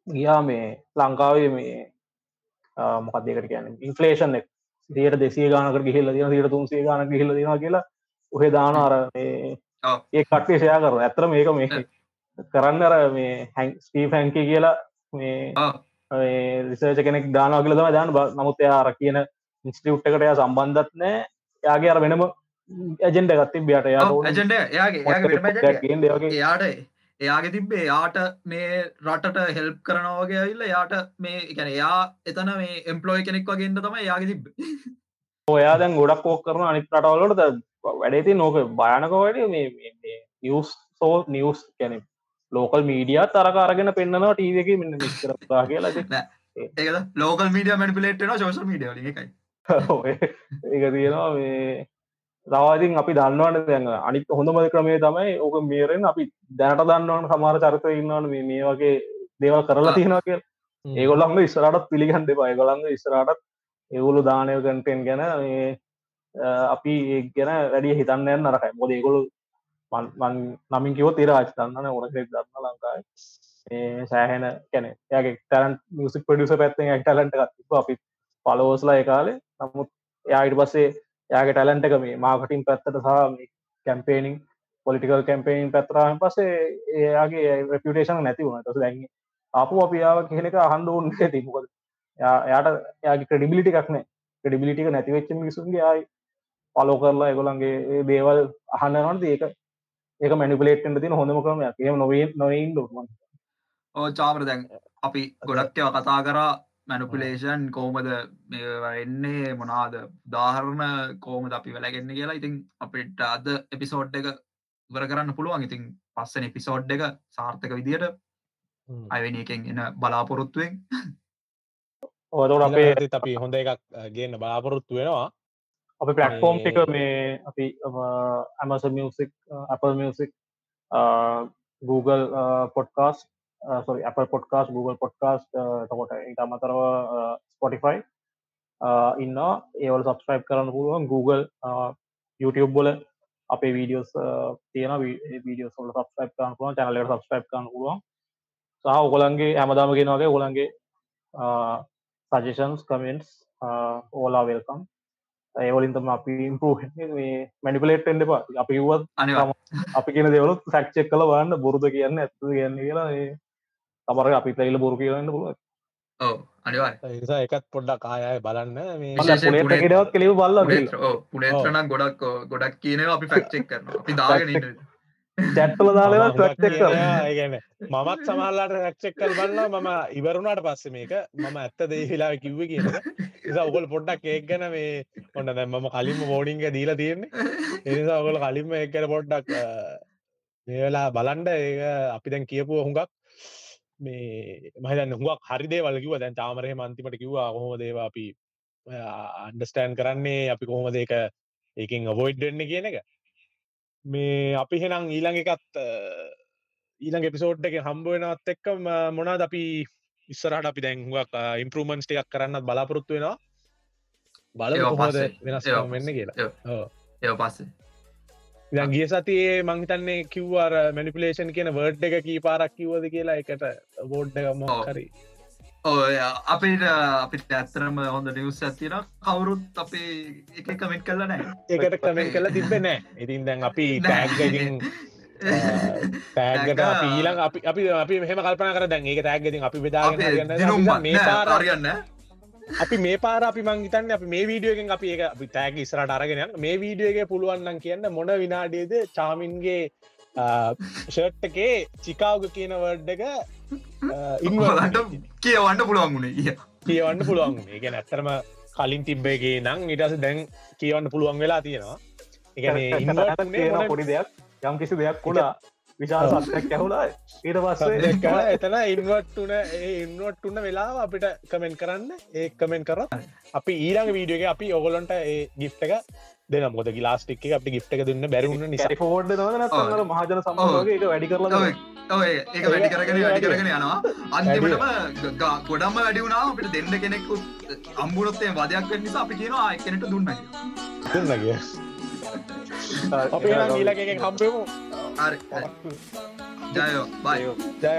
ගියා මේ ලංකාවේ මේ මොකක්දකට කියන ඉන්ෆලේෂන් දියට දෙසිය ගානක ගිහිල්ල දින දිට තුන්සේ ගාන ගිහිල්ල දෙෙන කියලා ඔහෙ දාන අර. ඒ කට්ටේ ෂයා කර ඇතර මේක මේ කරන්න අර මේ හැන් ස්ටී හැන්කි කියලා මේ. රිසර්ච කෙනෙක් දානවා කියල තම දාන නමුත් එයා අර කියන ඉන්ස්ටියුට් එකට එයා සම්බන්ධත් නෑ යාගේ අර වෙනම ඇජෙන්ඩ ගත්ති බියට යාට ඇජෙන්ඩ එයාගේ තිබ්බේ යාට මේ රටට හෙල්ප් කරනවාගේ ඇවිල්ල යාට මේ එකන එයා එතන මේ එම්පලෝයි කෙනෙක් වගේන්න තම යාගේ තිබ ඔයා දැන් ගොඩක් ෝක් කරන අනිත් රටවලට වැඩේති නෝක භයනක වැඩ මේ නිියස් සෝ නිියස් කැනෙ ලෝකල් මීඩිය තරක අරගෙන පෙන්න්නවා ටීවක මෙන්න මිස්කරතා කියලා. ඒකද? ලෝකල් මීඩිය මනිපිලේට්න ශෝෂ මීඩිය එකයි. ඒක තියෙනවා මේ රවාතින් අපි දන්නවන දැන් අනිත් හොඳමද ක්‍රමේ තමයි ඕක මේරෙන් අපි දැනට දන්නවන සමාර චරිත ඉන්නවන මේ මේ වගේ දේවල් කරලා තියෙනවා කිය ඒගොල්ලන්ග ඉස්සරටත් පිළිගන්න දෙපා ඒගොලන්ග ඉස්සරටත් ඒගොලු දානය කන්ටෙන් ගැන මේ අපි ඒ ගැන වැඩිය හිතන්න නරකයි. මොද ඒගොලු මන් නමින් කිව තිර ආච දන්නන ඕනකෙක් දන්න ලංකායි ඒ සෑහෙන කැන යාගේ ටරන් මියසික් පඩියස පැත්තෙන් ඇක් ටලන්ට එකක් අපි පලවෝස්ලා ඒකාලේ නමුත් යායිට පස්සේ යාගේ ටැලන්ට එක මේ මාකටින් පැත්තට සහ කැම්පේනිින් පොලිටිකල් කැම්පේනින් පැත්තරාම පසේ ඒයාගේ රපියටේෂන් නැති වුණ. ටස දැන් අපපු අපියාව කියනෙක අහන්ඩ උන් තිමකොද යාට යාගේ ක්‍රඩිබිලිටි එකක්න ක්‍රඩිබිලිටික නැතිවෙච්ච මිසුන්ගේ ආයි පලෝ කරලා එගොලන්ගේ දේවල් අහන්නනට ඒක ඒක මැනිපලේට්ට තින හොඳම ක්‍රමයක්. ඒ නොවේ නොයින් ඩොටමන් ඕ චාමර දැන් අපි ගොඩක්යව කතා කරා. මැනුපිලේෂන් කෝමද එන්නේ? මොනාද දාහරණ කෝමද අපි වැලගන්න කියලා. ඉතින් අපිට අද එපිසෝඩ් එක වර කරන්න පුළුවන්. ඉතින් පස්සන එපිසෝඩ් එක සාර්ථක විදියට අයවැනි එකෙන් එන බලාපොරොත්තුවෙන්. අපේ අපේ අපි හොඳ එකක් ගන්න බලාපොරොත්තු වෙනවා අපි පලටෆෝම් මේ- එක මේ අපි Amazon music Apple music Google podcast sorry Apple podcast Google podcast තකොට ඉට අමතරව ස්පොටිෆයි ඉන්න ඒවල් සබස්ක්‍රයිබ් කරන්න පුළුවන් Google YouTube බොල අපේ වීඩියෝස් තියෙන වීඩියෝ සොල සබස්ක්‍රයිබ් කරන්න පුළුවන් චැනලට සබස්ක්‍රයිබ් කරන්න පුළුවන්. සහ ඔගොලන්ගේ හැමදාමගෙන වගේ ඔගොලන්ගේ සජෂන්ස් කමෙන්ටස් ඕලා වෙල්කම් ඒවලින්තම අපි ඉම්පරූ මේ මැනිපලේට් එන්න පා අපි අනිවා අපි කියන දෙවලුත් සැක්්චෙක් කල වන්න බොරුද කියන්න ඇත්ත කියන්න කියලා තමර අපි පැයිල බොරු කියන්න පුළුව නිසා එකත් පොඩ්ඩක් කායය බලන්න. කෙඩවත් කෙලව බල්ල පුනේත්‍රනම් ගොඩක් ගොඩක් කියනවා අපි ෆක්්චෙක් කරන අපි දාගෙන. චැට්ටල දාලව මම ටක් කර ගැන මමත් සමහල්ලාට රක්ෂෙක් කල් බලන්න මම ඉවරුණට පස්ස මේක මම ඇත්ත දේ <laughs> හිලාව කිව්ව කියන නිසා ඔගොල් පොඩ්ඩක් ඒක් ගැන මේ ඔන්න දැ මම කලින්ම මෝඩිංග දීලා තියෙන්නේ. එනිසා ඔගොල කලින්ම එක්කර පොඩ්ඩක් මේ වෙලා බලන්ඩ ඒ අපි දැන් කියපුව හුඟක් මේ මහිතන්න හුවක් හරිදේ වලකිව දැන් තාමරය මන්තිමට කිව්වා කොහොම දේව අපි අන්ඩස්ටෑන් කරන්නේ? අපි කොහොමද ඒක ඒකින් ඔබෝයිඩ්ඩන්න කියන එක මේ අපි හෙනම් ඊළඟ එකත් ඊළඟ එපිසෝඩ් එක හම්බුවෙනවත් එක්ක මොනාද අපි ඉස්සරහට අපි දැන්හුවක් ඉම්පරමන්ස් එකක් කරන්න බලාපොරොත්තු වෙනවා බල පස්සේ. වෙනස් වෙන්න කියලා. ඒ පස්සේ ගිය සතියේ මංහිතන්නේ කිව්වාර මැනිපිලේෂන් කියන වර්ඩ් එක කී පාරක් කිව්වද කියලා එකට බෝඩ් එක ඔව්. ඔය අපිට අපිට ඇත්තරම හොඳ නිවස් ඇතින කවුරුත් අපේ එක කමෙන්ට් කල්ල නෑ ඒකට කමෙන් කල තිබෙ නෑ ඉතින් දැන් අපි ටෑග්ගින් තෑගට ඊලං අපි අපි අපි මෙහම කල්පන කර දැන් ඒක තෑග්ගතින් අපි බෙදාගෙන දිනුම් මේ පාර අරගන්න අපි මේ පාර අපි මංගිතන්න අපි මේ වීඩියෝගෙන් අපි ඒක අපි තෑග ඉස්රට අරගෙන. මේ වීඩියෝගේ පුළුවන්න්න කියන්න මොන විනාඩියද? චාමින්ගේ <laughs> ෂර්ට්ටකේ චිකාවග කියන වර්ඩ් එක <laughs> ඉන්වලට කියවන්න පුළුවන් වුණේ කිය කියවන්න පුළුවන් ඒක ඇත්තරම කලින් තිබ්බේගේ නං ඉටස දැන් කියවන්න පුළුවන් වෙලා තියෙනවා. තියෙන පොඩි දෙයක්. යම් කිසි දෙයක් කුඩා විශාල සත්යක් ඇහුලා ඊට පස්සේ එතන ඉන්වට්ටුන ඉන්වට උන්න වෙලා අපිට කමෙන්ට කරන්න. ඒ කමෙන්ට කර අපි ඊළඟ වීඩියෝගේ අපි ඔගොලොන්ට ඒ ගිෆ්ට එක දෙන මොද ගිලාස්ටික් එක අපි ගිෆ්ට එක දුන්න බැරුණ නිසා. සැරි ෆෝඩ් නවන මහජන සමගේ එක වැඩි කරලා ඒක වැඩි කරගෙන වැඩි කරගෙන යනවා. අන්තිමටම ගොඩම්ම වැඩි වුණා අපිට දෙන්න කෙනෙකු අම්බුරොත්තේ වදයක් වෙන්න නිසා අපි කියනවා ආයෙ කෙනෙක්ට දුන්න කියලා. දුන්නගේ අපි ඊළඟ එකෙන් හම්බෙමු. හරි හරි. ජයෝ බයි ජය